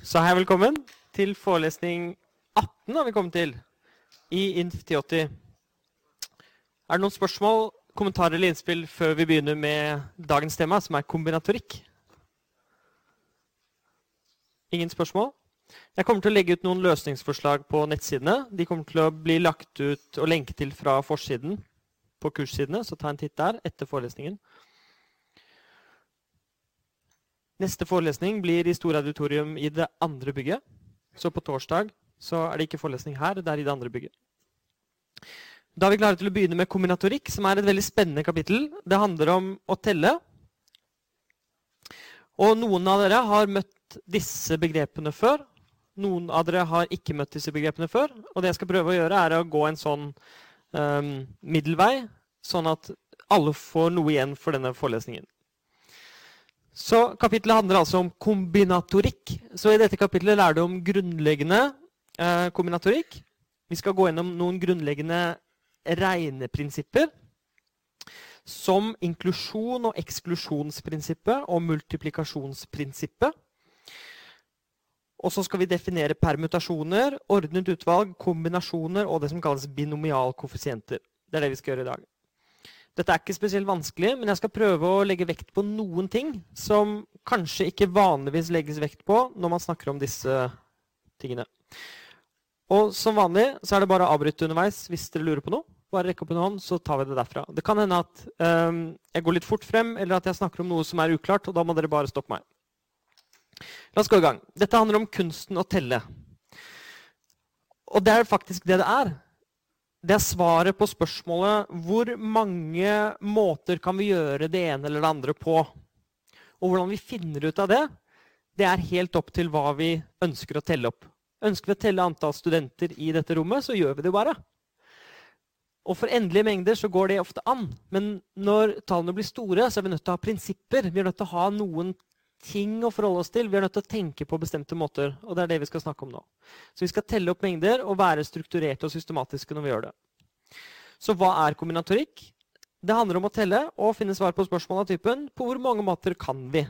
Så hei, velkommen til forelesning 18 har vi kommet til i INF 1080. Er det noen spørsmål, kommentarer eller innspill før vi begynner med dagens tema, som er kombinatorikk? Ingen spørsmål? Jeg kommer til å legge ut noen løsningsforslag på nettsidene. De kommer til å bli lagt ut og lenke til fra forsiden på kurssidene, så ta en titt der etter forelesningen. Neste forelesning blir i Store auditorium i det andre bygget. Så på torsdag så er det ikke forelesning her, det er i det andre bygget. Da er vi klare til å begynne med kombinatorikk, som er et veldig spennende kapittel. Det handler om å telle. Og noen av dere har møtt disse begrepene før. Noen av dere har ikke møtt disse begrepene før. Og det jeg skal prøve å gjøre, er å gå en sånn um, middelvei, sånn at alle får noe igjen for denne forelesningen. Så Kapittelet handler altså om kombinatorikk. Så I dette kapittelet lærer du om grunnleggende eh, kombinatorikk. Vi skal gå gjennom noen grunnleggende regneprinsipper. Som inklusjon- og eksklusjonsprinsippet og multiplikasjonsprinsippet. Og så skal vi definere permutasjoner, ordnet utvalg, kombinasjoner og det som kalles binomialkoeffisienter. Det er det vi skal gjøre i dag. Dette er ikke spesielt vanskelig, men jeg skal prøve å legge vekt på noen ting som kanskje ikke vanligvis legges vekt på når man snakker om disse tingene. Og som vanlig så er det bare å avbryte underveis hvis dere lurer på noe. Bare rekke opp en hånd, så tar vi det derfra. Det kan hende at um, jeg går litt fort frem, eller at jeg snakker om noe som er uklart, og da må dere bare stoppe meg. La oss gå i gang. Dette handler om kunsten å telle. Og det er faktisk det det er. Det er svaret på spørsmålet hvor mange måter kan vi gjøre det ene eller det andre på. Og hvordan vi finner ut av det, det er helt opp til hva vi ønsker å telle opp. Ønsker vi å telle antall studenter i dette rommet, så gjør vi det bare. Og for endelige mengder så går det ofte an. Men når tallene blir store, så er vi nødt til å ha prinsipper. Vi er nødt til å ha noen ting å forholde oss til. Vi er nødt til å tenke på bestemte måter. og det er det vi skal snakke om nå. Så vi skal telle opp mengder og være strukturerte og systematiske når vi gjør det. Så hva er kombinatorikk? Det handler om å telle og finne svar på spørsmål av typen på hvor mange måter kan vi?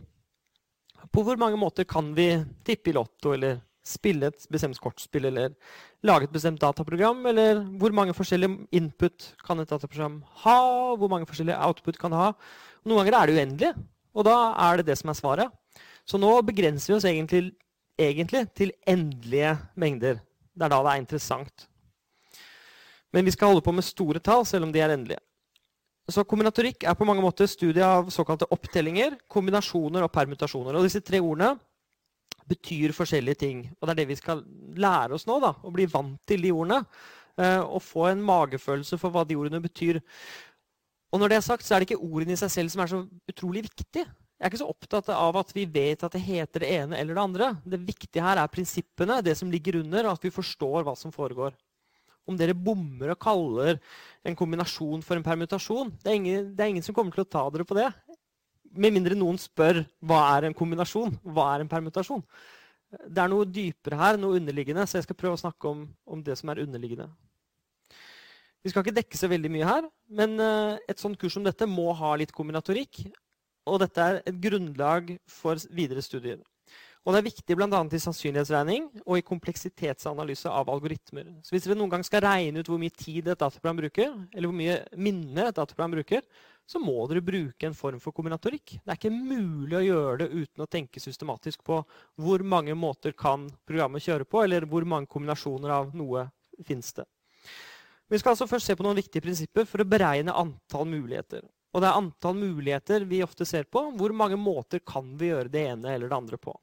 På hvor mange måter kan vi tippe i lotto eller spille et bestemt kortspill eller lage et bestemt dataprogram? Eller hvor mange forskjellige input kan et dataprogram ha? Hvor mange forskjellige output kan ha? Noen ganger er det uendelig, og da er det det som er svaret. Så nå begrenser vi oss egentlig, egentlig, til endelige mengder. Det er da det er interessant. Men vi skal holde på med store tall, selv om de er endelige. Så Kombinatorikk er på mange måter studiet av såkalte opptellinger, kombinasjoner og permutasjoner. Og disse tre ordene betyr forskjellige ting. Og det er det vi skal lære oss nå. da, Å bli vant til de ordene. Eh, og få en magefølelse for hva de ordene betyr. Og når det er sagt, så er det ikke ordene i seg selv som er så utrolig viktig. Jeg er ikke så opptatt av at vi vet at det heter det ene eller det andre. Det viktige her er prinsippene, det som ligger under, og at vi forstår hva som foregår. Om dere bommer og kaller en kombinasjon for en permutasjon, det er, ingen, det er ingen som kommer til å ta dere på det. Med mindre noen spør hva er en kombinasjon, hva er en permutasjon. Det er noe dypere her, noe underliggende, så jeg skal prøve å snakke om, om det som er underliggende. Vi skal ikke dekke så veldig mye her, men eh, et sånt kurs som dette må ha litt kombinatorikk og dette er et grunnlag for videre studier. Og det er viktig bl.a. i sannsynlighetsregning og i kompleksitetsanalyse av algoritmer. Så Hvis dere noen gang skal regne ut hvor mye tid et dataprogram bruker, eller hvor mye minne et dataprogram bruker, så må dere bruke en form for kombinatorikk. Det er ikke mulig å gjøre det uten å tenke systematisk på hvor mange måter kan programmet kjøre på, eller hvor mange kombinasjoner av noe fins det. Vi skal altså først se på noen viktige prinsipper for å beregne antall muligheter. Og det er antall muligheter vi ofte ser på. Hvor mange måter kan vi gjøre det ene eller det andre på?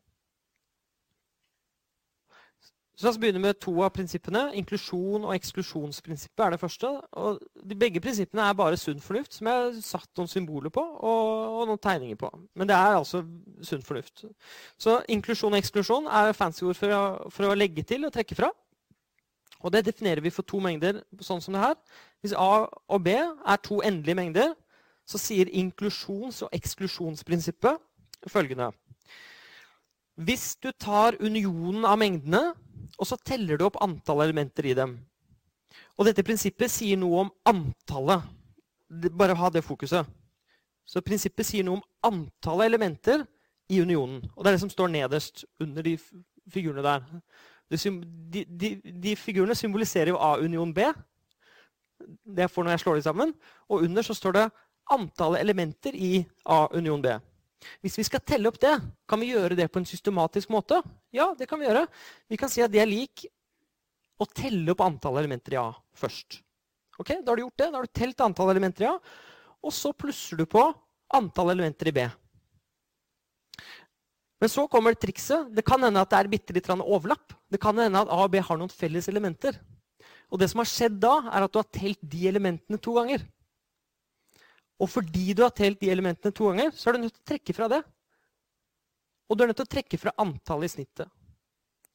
Så La oss begynne med to av prinsippene. Inklusjon og eksklusjonsprinsippet er det første. Og de begge prinsippene er bare sunn fornuft, som jeg har satt noen symboler på og, noen tegninger på. Men det er altså sunn fornuft. Så inklusjon og eksklusjon er fancy ord for å, for å legge til og trekke fra. Og det definerer vi for to mengder sånn som det her. Hvis A og B er to endelige mengder, så sier inklusjons- og eksklusjonsprinsippet følgende Hvis du tar unionen av mengdene, og så teller du opp antall elementer i dem Og dette prinsippet sier noe om antallet. Bare ha det fokuset. Så prinsippet sier noe om antallet elementer i unionen. Og det er det som står nederst under de figurene der. De, de, de, figurene symboliserer jo A union B. Det får når jeg slår de sammen. Og under så står det antallet elementer i A union B. Hvis vi skal telle opp det, kan vi gjøre det på en systematisk måte? Ja, det kan vi gjøre. Vi kan si at det er lik å telle opp antallet elementer i A først. Ok, Da har du gjort det. Da har du telt antallet elementer i A. Og så plusser du på antall elementer i B. Men så kommer trikset. Det kan hende at det er bitte litt overlapp. Det kan hende at A og B har noen felles elementer. Og det som har skjedd da, er at du har telt de elementene to ganger. Og fordi du har telt de elementene to ganger, så er du nødt til å trekke fra det. Og du er nødt til å trekke fra antallet i snittet.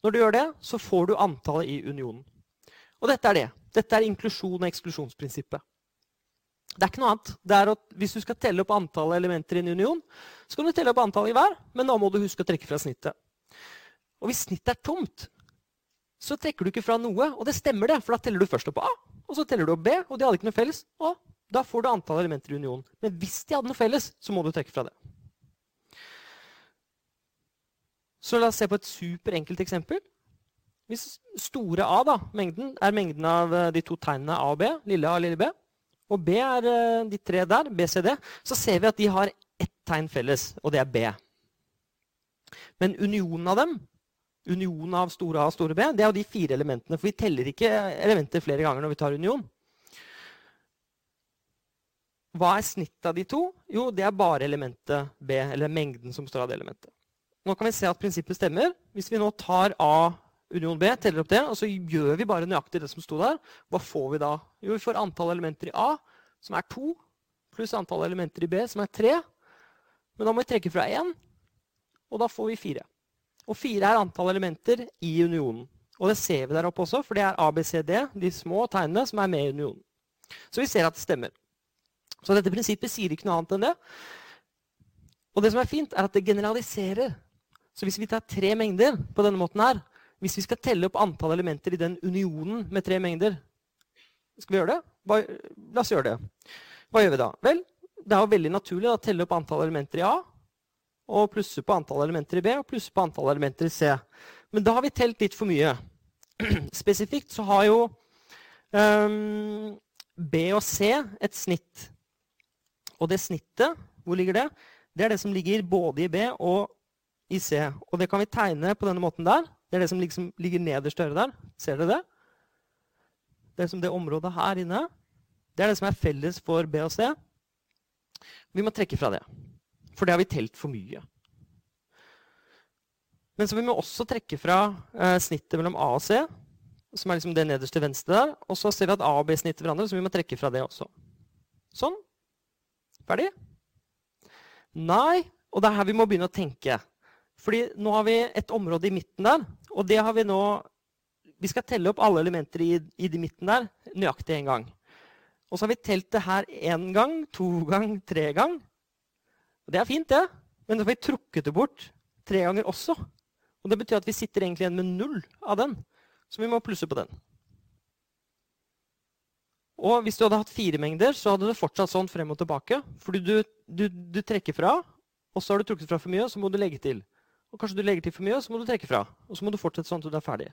Når du gjør det, så får du antallet i unionen. Og dette er det. Dette er inklusjon- og eksklusjonsprinsippet. Det er ikke noe annet. Det er at Hvis du skal telle opp antallet elementer i en union, så kan du telle opp antallet i hver, men da må du huske å trekke fra snittet. Og hvis snittet er tomt, så trekker du ikke fra noe. Og det stemmer, det, for da teller du først opp A, og så teller du opp B, og de hadde ikke noe felles. Og da får du antall elementer i unionen. Men hvis de hadde noe felles, så må du trekke fra det. Så la oss se på et superenkelt eksempel. Hvis store A, da, mengden, er mengden av eh, de to tegnene A og B, lille A og lille B, og B er eh, de tre der, BCD, så ser vi at de har ett tegn felles, og det er B. Men unionen av dem, unionen av store A og store B, det er jo de fire elementene. For vi teller ikke elementer flere ganger når vi tar union. Hva er snittet av de to? Jo, det er bare elementet B, eller mengden som står av det elementet. Nå kan vi se at prinsippet stemmer. Hvis vi nå tar A union B, teller opp det, og så gjør vi bare nøyaktig det som sto der, hva får vi da? Jo, vi får antall elementer i A, som er 2, pluss antall elementer i B, som er 3. Men da må vi trekke fra 1, og da får vi 4. Og 4 er antall elementer i unionen. Og det ser vi der oppe også, for det er ABCD, de små tegnene, som er med i unionen. Så vi ser at det stemmer. Så dette prinsippet sier ikke noe annet enn det. Og det som er fint, er at det generaliserer. Så hvis vi tar tre mengder på denne måten her, hvis vi skal telle opp antall elementer i den unionen med tre mengder Skal vi gjøre det? Hva, la oss gjøre det. Hva gjør vi da? Vel, det er jo veldig naturlig å telle opp antall elementer i A, og plusse på antall elementer i B, og plusse på antall elementer i C. Men da har vi telt litt for mye. Spesifikt så har jo um, B og C et snitt og det snittet, hvor ligger det? Det er det som ligger både i B og i C. Og det kan vi tegne på denne måten der. Det er det som liksom ligger nederst øret der. Ser dere det? Det er som det området her inne. Det er det som er felles for B og C. Vi må trekke fra det. For det har vi telt for mye. Men så vi vi også trekke fra eh, snittet mellom A og C, som er liksom det nederste venstre der. Og så ser vi at A og B snitter hverandre, så vi må trekke fra det også. Sånn. Ferdig? Nei. Og det er her vi må begynne å tenke. Fordi nå har vi et område i midten der, og det har vi nå Vi skal telle opp alle elementer i, i de midten der nøyaktig én gang. Og så har vi telt det her én gang, to gang, tre gang. Og det er fint, det. Men så har vi trukket det bort tre ganger også. Og det betyr at vi sitter egentlig igjen med null av den. Så vi må plusse på den. Og hvis du hadde hatt fire mengder, så hadde det fortsatt sånn frem og tilbake. Fordi du, du, du, trekker fra, og så har du trukket fra for mye, så må du legge til. Og kanskje du legger til for mye, så må du trekke fra. Og så må du fortsette sånn til du er ferdig.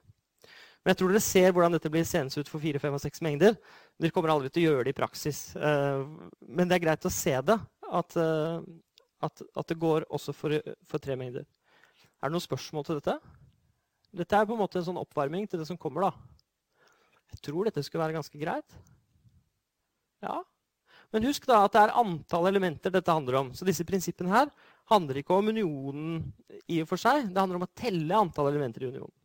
Men jeg tror dere ser hvordan dette blir seende ut for fire, fem og seks mengder. Dere kommer aldri til å gjøre det i praksis. Eh, men det er greit å se det. At, eh, at, at det går også for, for, tre mengder. Er det noen spørsmål til dette? Dette er på en måte en sånn oppvarming til det som kommer. da. Jeg tror dette skulle være ganske greit. Ja. Men husk da at det er antall elementer dette handler om. Så disse prinsippene her handler ikke om unionen i og for seg. Det handler om å telle antall elementer i unionen.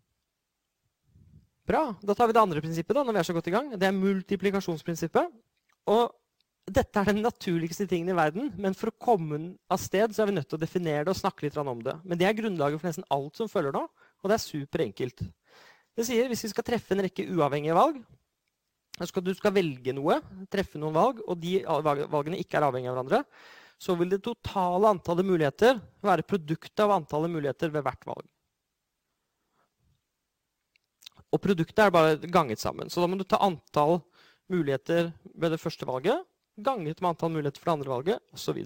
Bra. Da tar vi det andre prinsippet da, når vi er så godt i gang. Det er multiplikasjonsprinsippet. Og dette er den naturligste tingen i verden, men for å komme av sted så er vi nødt til å definere det og snakke litt om det. Men det er grunnlaget for nesten alt som følger nå, og det er superenkelt. Det sier hvis vi skal treffe en rekke uavhengige valg, skal, du skal velge noe, treffe noen valg, og de valgene ikke er avhengig av hverandre, så vil det totale antallet muligheter være produktet av antallet muligheter ved hvert valg. Og produktet er bare ganget sammen. Så da må du ta antall muligheter ved det første valget, ganget med antall muligheter for det andre valget, osv.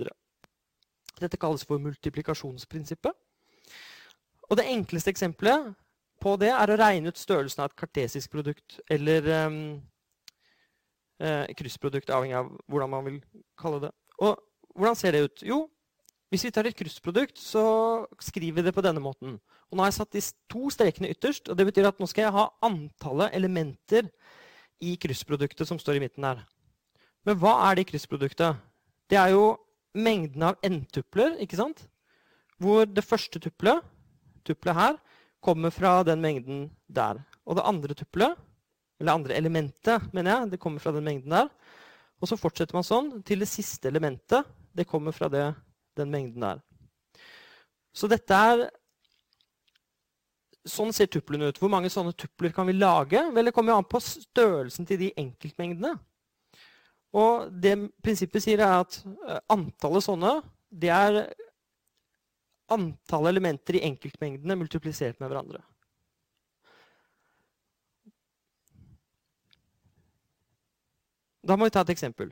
Dette kalles for multiplikasjonsprinsippet. Og det enkleste eksempelet på det er å regne ut størrelsen av et kartesisk produkt eller um, eh, kryssprodukt, avhengig av hvordan man vil kalle det. Og hvordan ser det ut? Jo, hvis vi tar et kryssprodukt, så skriver vi det på denne måten. Og nå har jeg satt de to strekene ytterst, og det betyr at nå skal jeg ha antallet elementer i kryssproduktet som står i midten her. Men hva er det i kryssproduktet? Det er jo mengden av n-tupler, ikke sant? Hvor det første tuplet, tuplet her, kommer fra den mengden der. Og det andre tuplet, eller andre elementet, mener jeg, det kommer fra den mengden der. Og så fortsetter man sånn til det siste elementet. Det kommer fra det, den mengden der. Så dette er Sånn ser tuplene ut. Hvor mange sånne tupler kan vi lage? Vel, det kommer jo an på størrelsen til de enkeltmengdene. Og det prinsippet sier, er at eh, antallet sånne det er antall elementer i enkeltmengdene multiplisert med hverandre. Da må vi ta et eksempel.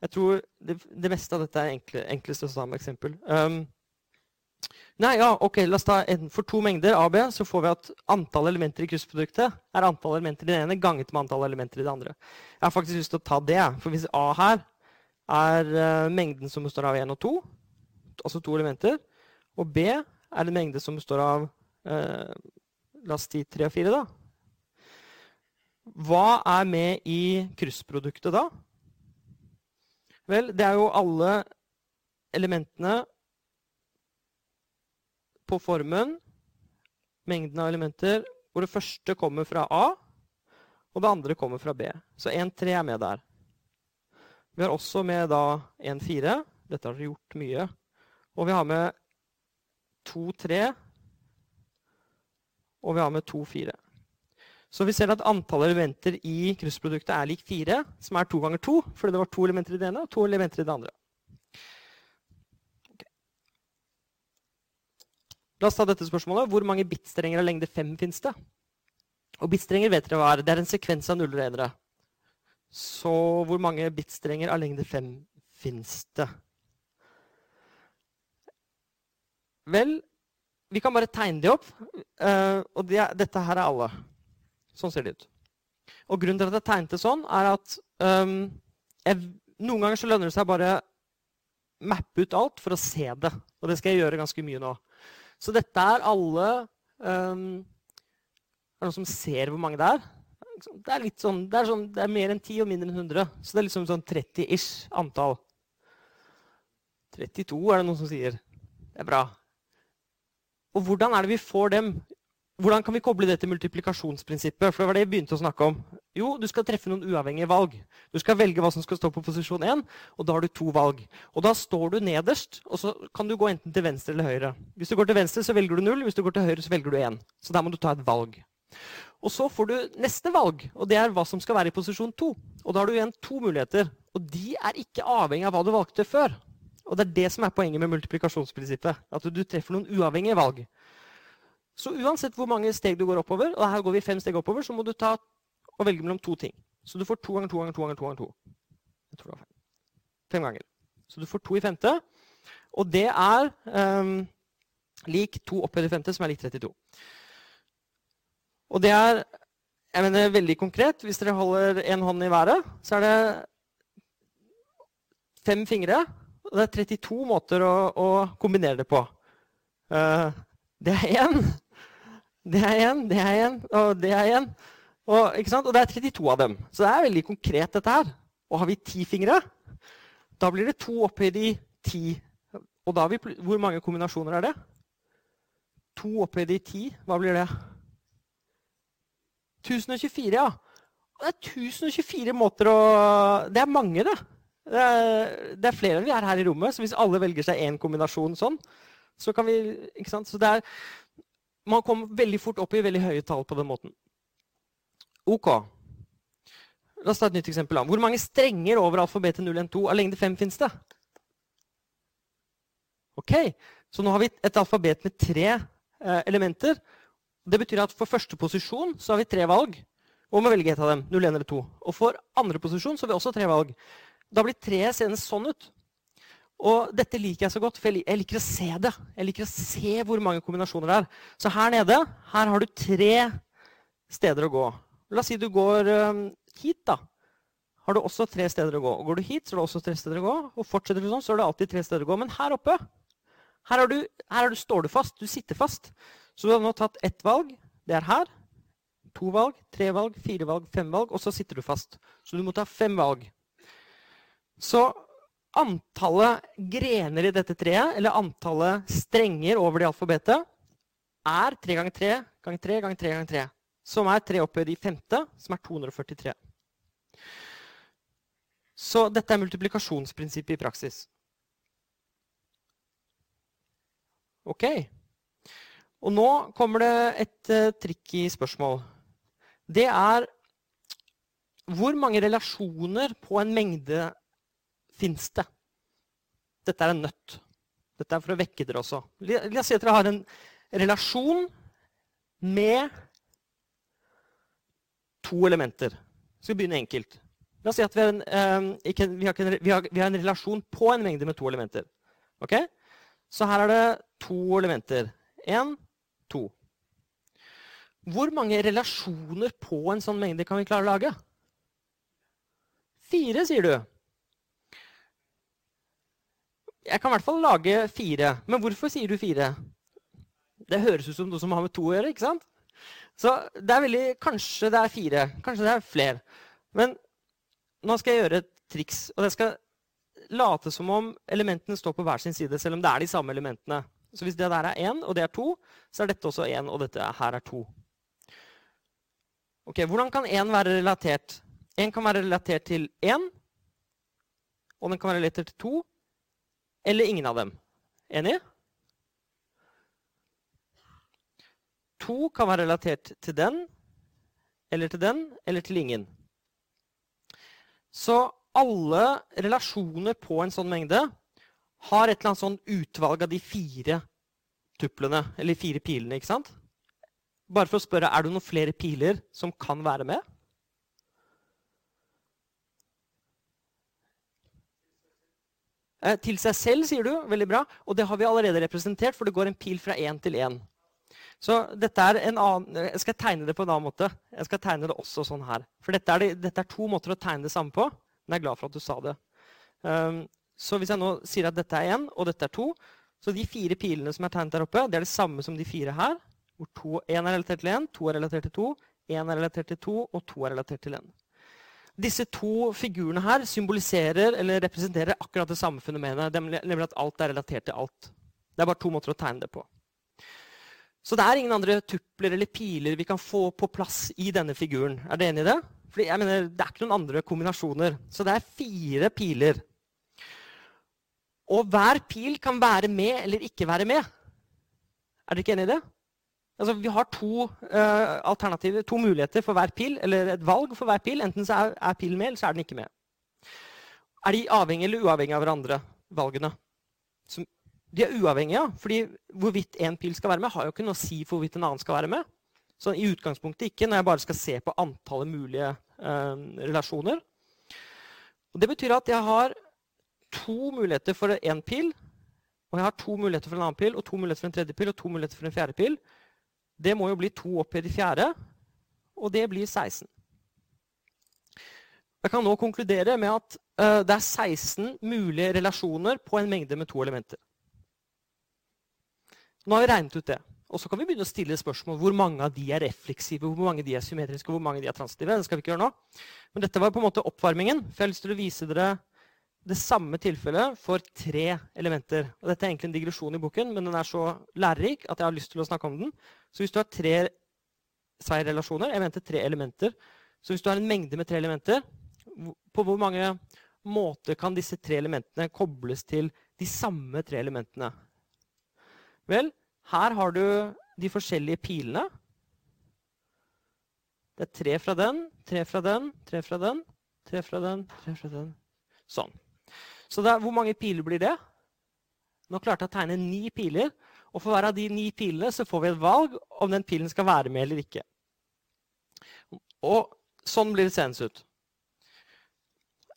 Jeg tror det, det meste av dette er enkle, enklest å ta med eksempel. Um, nei, ja, ok, la oss ta en, For to mengder A og B så får vi at antall elementer i kryssproduktet er antall elementer i det ene ganget med antall elementer i det andre. Jeg har faktisk lyst til å ta det, for hvis A her er uh, mengden som består av 1 og 2, altså to elementer, og B er en mengde som består av uh, La oss si 3 og 4, da. Hva er med i kryssproduktet da? Vel, det er jo alle elementene på formen, mengden av elementer, hvor det første kommer fra A, og det andre kommer fra B. Så 1-3 er med der. Vi har også med da 1-4. Dette har dere gjort mye. Og vi har med 2-3, og vi har med 2-4. Så vi ser at antallet elementer i kryssproduktet er lik 4, som er 2 ganger 2, fordi det var to elementer i det ene og to elementer i det andre. Okay. La oss ta dette spørsmålet. Hvor mange bitstrenger av lengde 5 finnes det? Og bitstrenger vet dere hva er. Det er en sekvens av nuller og enere. Så hvor mange bitstrenger av lengde 5 finnes det? Vel, vi kan bare tegne de opp. Uh, og de dette her er alle. Sånn ser de ut. Og grunnen til at jeg tegnet det sånn, er at um, jeg, noen ganger så lønner det seg bare mappe ut alt for å se det. Og det skal jeg gjøre ganske mye nå. Så dette er alle um, Er det noen som ser hvor mange det er? Det er, litt sånn, det er, sånn, det er mer enn 10 og mindre enn 100. Så det er liksom sånn 30-ish antall. 32 er det noen som sier. Det er bra. Og hvordan er det vi får dem? Hvordan kan vi koble det til multiplikasjonsprinsippet? For det var det jeg begynte å snakke om. Jo, du skal treffe noen uavhengige valg. Du skal velge hva som skal stå på posisjon 1, og da har du to valg. Og da står du nederst, og så kan du gå enten til venstre eller høyre. Hvis du går til venstre, så velger du 0. Hvis du går til høyre, så velger du 1. Så der må du ta et valg. Og så får du neste valg, og det er hva som skal være i posisjon 2. Og da har du igjen to muligheter. Og de er ikke avhengig av hva du valgte før. Og det er det som er poenget med multiplikasjonsprinsippet. At du treffer noen uavhengige valg. Så uansett hvor mange steg du går oppover, og her går vi fem steg oppover, så må du ta og velge mellom to ting. Så du får to ganger to ganger to ganger to. ganger to. Jeg tror det var Fem ganger. Så du får to i femte. Og det er um, lik to opphøyd i femte, som er lik 32. Og det er jeg mener, veldig konkret. Hvis dere holder en hånd i været, så er det fem fingre og det er 32 måter å, å kombinere det på. Uh, det er én, det er én, det er én, og det er én. Og, og, det er 32 av dem. Så det er veldig konkret, dette her. Og har vi ti fingre, da blir det to opphøyd i ti. Og da har vi, hvor mange kombinasjoner er det? To opphøyd i ti, hva blir det? 1024, ja. Og det er 1024 måter å Det er mange, det. Det er, det er, flere enn vi er her i rommet, så hvis alle velger seg én kombinasjon sånn, så kan vi ikke sant? Så det er, Man kommer veldig fort opp i veldig høye tall på den måten. OK. La oss ta et nytt eksempel. Hvor mange strenger over alfabetet 012 av lengde 5 fins det? Ok, Så nå har vi et alfabet med tre eh, elementer. Det betyr at for første posisjon så har vi tre valg. Og må velge et av dem. 0, 1 eller 2. Og for andre posisjon så har vi også tre valg. Da blir treet senest sånn ut. Og dette liker jeg så godt, for jeg liker å se det. Jeg liker å se hvor mange kombinasjoner det er. Så her nede her har du tre steder å gå. La oss si du går hit, da. Har du også tre steder å gå. Og går du hit, så er det også tre steder å gå. Og fortsetter du sånn, så er det alltid tre steder å gå. Men her oppe her, du, her du, står du fast. Du sitter fast. Så du har nå tatt ett valg. Det er her. To valg, tre valg, fire valg, fem valg. Og så sitter du fast. Så du må ta fem valg. Så antallet grener i dette treet, eller antallet strenger over det alfabetet, er 3 ganger 3 ganger 3 ganger 3 ganger 3. Som er 3 opphøyd i femte, som er 243. Så dette er multiplikasjonsprinsippet i praksis. Ok. Og nå kommer det et uh, tricky spørsmål. Det er hvor mange relasjoner på en mengde fins det. Dette er en nøtt. Dette er for å vekke dere også. La oss si at dere har en relasjon med to elementer. Vi skal begynne enkelt. La oss si at vi har en, vi vi har, vi har en relasjon på en mengde med to elementer. Okay? Så her er det to elementer. Én, to. Hvor mange relasjoner på en sånn mengde kan vi klare å lage? Fire, sier du. Jeg kan i hvert fall lage fire. Men hvorfor sier du fire? Det høres ut som noe som har med to å gjøre. ikke sant? Så det er veldig, Kanskje det er fire. Kanskje det er flere. Men nå skal jeg gjøre et triks. Og jeg skal late som om elementene står på hver sin side, selv om det er de samme elementene. Så hvis det der er én, og det er to, så er dette også én, og dette her er to. Ok, Hvordan kan én være relatert? Én kan være relatert til én, og den kan være relatert til to, eller ingen av dem. Enig? To kan være relatert til den, eller til den, eller til ingen. Så alle relasjoner på en sånn mengde har et eller annet sånn utvalg av de fire tuplene, eller fire pilene. ikke sant? Bare for å spørre, er det noen flere piler som kan være med? Til seg selv, sier du. Veldig bra. Og det har vi allerede representert, for det går en pil fra én til én. Så dette er en annen, Jeg skal tegne det på en annen måte. Jeg skal tegne det også sånn her. For dette er, det, dette er to måter å tegne det samme på. Men jeg er glad for at du sa det. Um, så hvis jeg nå sier at dette er én, og dette er to, så de fire pilene som er tegnet der oppe, det er det samme som de fire her. Hvor én er relatert til én, to er relatert til to, én er relatert til to, og to er relatert til én. Disse to figurene her symboliserer eller representerer akkurat det samme fenomenet. Nemlig at alt er relatert til alt. Det er bare to måter å tegne det på. Så det er ingen andre tupler eller piler vi kan få på plass i denne figuren. Er dere enig i det? Fordi jeg mener, Det er ikke noen andre kombinasjoner. Så det er fire piler. Og hver pil kan være med eller ikke være med. Er dere ikke enig i det? Altså, vi har to uh, to muligheter for hver pil, eller et valg for hver pil. Enten så er, er pilen med, eller så er den ikke med. Er de avhengige eller uavhengige av hverandre, valgene? Som, de er uavhengige, fordi hvorvidt én pil skal være med, har jo ikke noe å si for hvorvidt en annen skal være med. Så i utgangspunktet ikke, når jeg bare skal se på antallet mulige uh, relasjoner. Og det betyr at jeg har to muligheter for én pil, og jeg har to muligheter for en annen pil, og to muligheter for en tredje pil og to muligheter for en fjerde pil. Det må jo bli to opphøyd i fjerde, og det blir 16. Jeg kan nå konkludere med at uh, det er 16 mulige relasjoner på en mengde med to elementer. Nå har vi regnet ut det. Og så kan vi begynne å stille spørsmål hvor mange av de er refleksive, hvor mange av de er symmetriske, hvor mange av de er transitive. Det skal vi ikke gjøre nå. Men dette var på en måte oppvarmingen. For jeg har lyst til å vise dere det samme tilfellet for tre elementer. Og dette er egentlig en digresjon i boken, men den er så lærerik at jeg har lyst til å snakke om den. Så hvis du har tre seierrelasjoner, jeg mente tre elementer Så hvis du har en mengde med tre elementer, på hvor mange måter kan disse tre elementene kobles til de samme tre elementene? Vel, her har du de forskjellige pilene. Det er tre fra den, tre fra den, tre fra den, tre fra den, tre fra den. Sånn. Så er, hvor mange piler blir det? Nå klarte jeg å tegne ni piler. Og for hver av de ni pilene så får vi et valg om den pilen skal være med eller ikke. Og sånn blir det seende ut.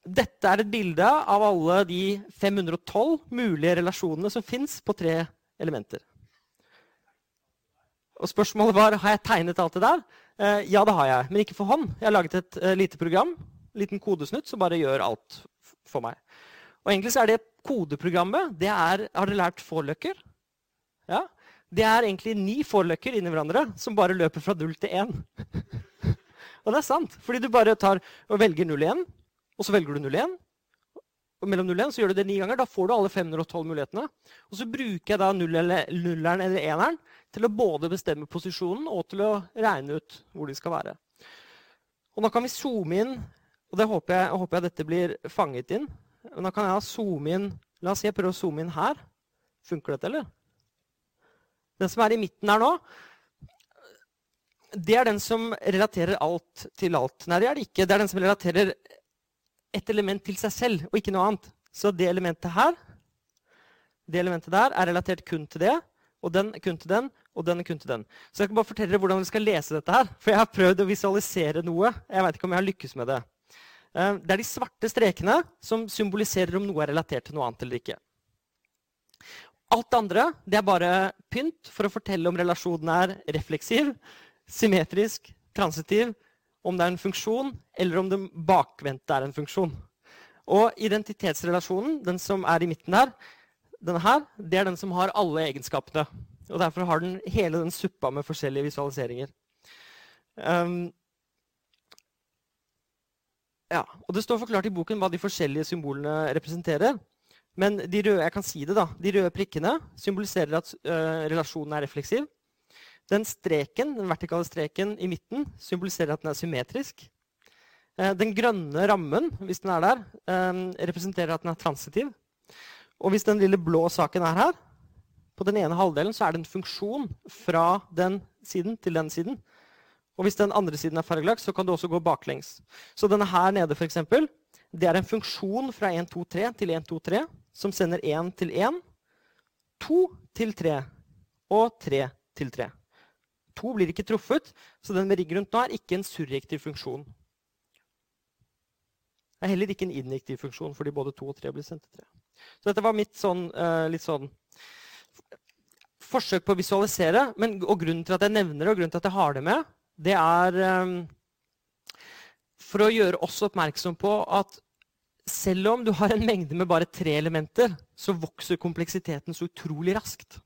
dette er et bilde av alle de 512 mulige relasjonene som fins på tre elementer. Og spørsmålet var har jeg tegnet alt det der. Eh, ja, det har jeg, men ikke for hånd. Jeg har laget et uh, lite program, en liten kodesnutt, som bare gjør alt for meg. Og egentlig så er det kodeprogrammet det er, Har dere lært forløkker? Ja. Det er egentlig ni forløkker inni hverandre som bare løper fra null til én. og det er sant, fordi du bare tar og velger 0-1, og så velger du 0-1. Og mellom 0 og 1 så gjør du det ni ganger. Da får du alle 512 mulighetene. Og så bruker jeg da nulleren eller eneren til å både bestemme posisjonen og til å regne ut hvor de skal være. Og nå kan vi zoome inn, og det håper jeg, håper jeg dette blir fanget inn. Men da kan jeg zoome inn La oss si jeg prøver å zoome inn her. Funker dette, eller? Den som er i midten her nå, det er den som relaterer alt til alt. Nei, det er det ikke. Det er den som relaterer et element til seg selv, og ikke noe annet. Så det elementet her, det elementet der, er relatert kun til det. Og den kun til den, og den kun til den. Så jeg kan bare fortelle dere hvordan vi skal lese dette her. For jeg har prøvd å visualisere noe. Jeg vet ikke om jeg har lykkes med det. Eh, det er de svarte strekene som symboliserer om noe er relatert til noe annet eller ikke. Alt det andre det er bare pynt for å fortelle om relasjonen er refleksiv, symmetrisk, transitiv, om det er en funksjon, eller om det bakvendte er en funksjon. Og identitetsrelasjonen, den som er i midten der, denne her, det er den som har alle egenskapene. Og Derfor har den hele den suppa med forskjellige visualiseringer. Um, ja, og Det står forklart i boken hva de forskjellige symbolene representerer. Men de røde jeg kan si det da, de røde prikkene symboliserer at ø, relasjonen er refleksiv. Den streken, den vertikale streken i midten symboliserer at den er symmetrisk. Uh, den grønne rammen hvis den er der, uh, representerer at den er transitiv. Og hvis den lille blå saken er her, på den ene halvdelen, så er det en funksjon fra den siden til den siden. Og hvis den andre siden er fargelagt, så kan du også gå baklengs. Så denne her nede, for eksempel, det er en funksjon fra 1, 2, 3 til 1, 2, 3 som sender 1 til 1, 2 til 3 og 3 til 3. 2 blir ikke truffet, så den med rigg rundt nå er ikke en surrektiv funksjon. Det er heller ikke en injektiv funksjon, fordi både 2 og 3 blir sendt til 3. Så dette var mitt sånn, uh, litt sånn forsøk på å visualisere. Men, og grunnen til at jeg nevner det, og grunnen til at jeg har det med, det er um, for å gjøre oss oppmerksom på at selv om du har en mengde med bare tre elementer, så vokser kompleksiteten så utrolig raskt.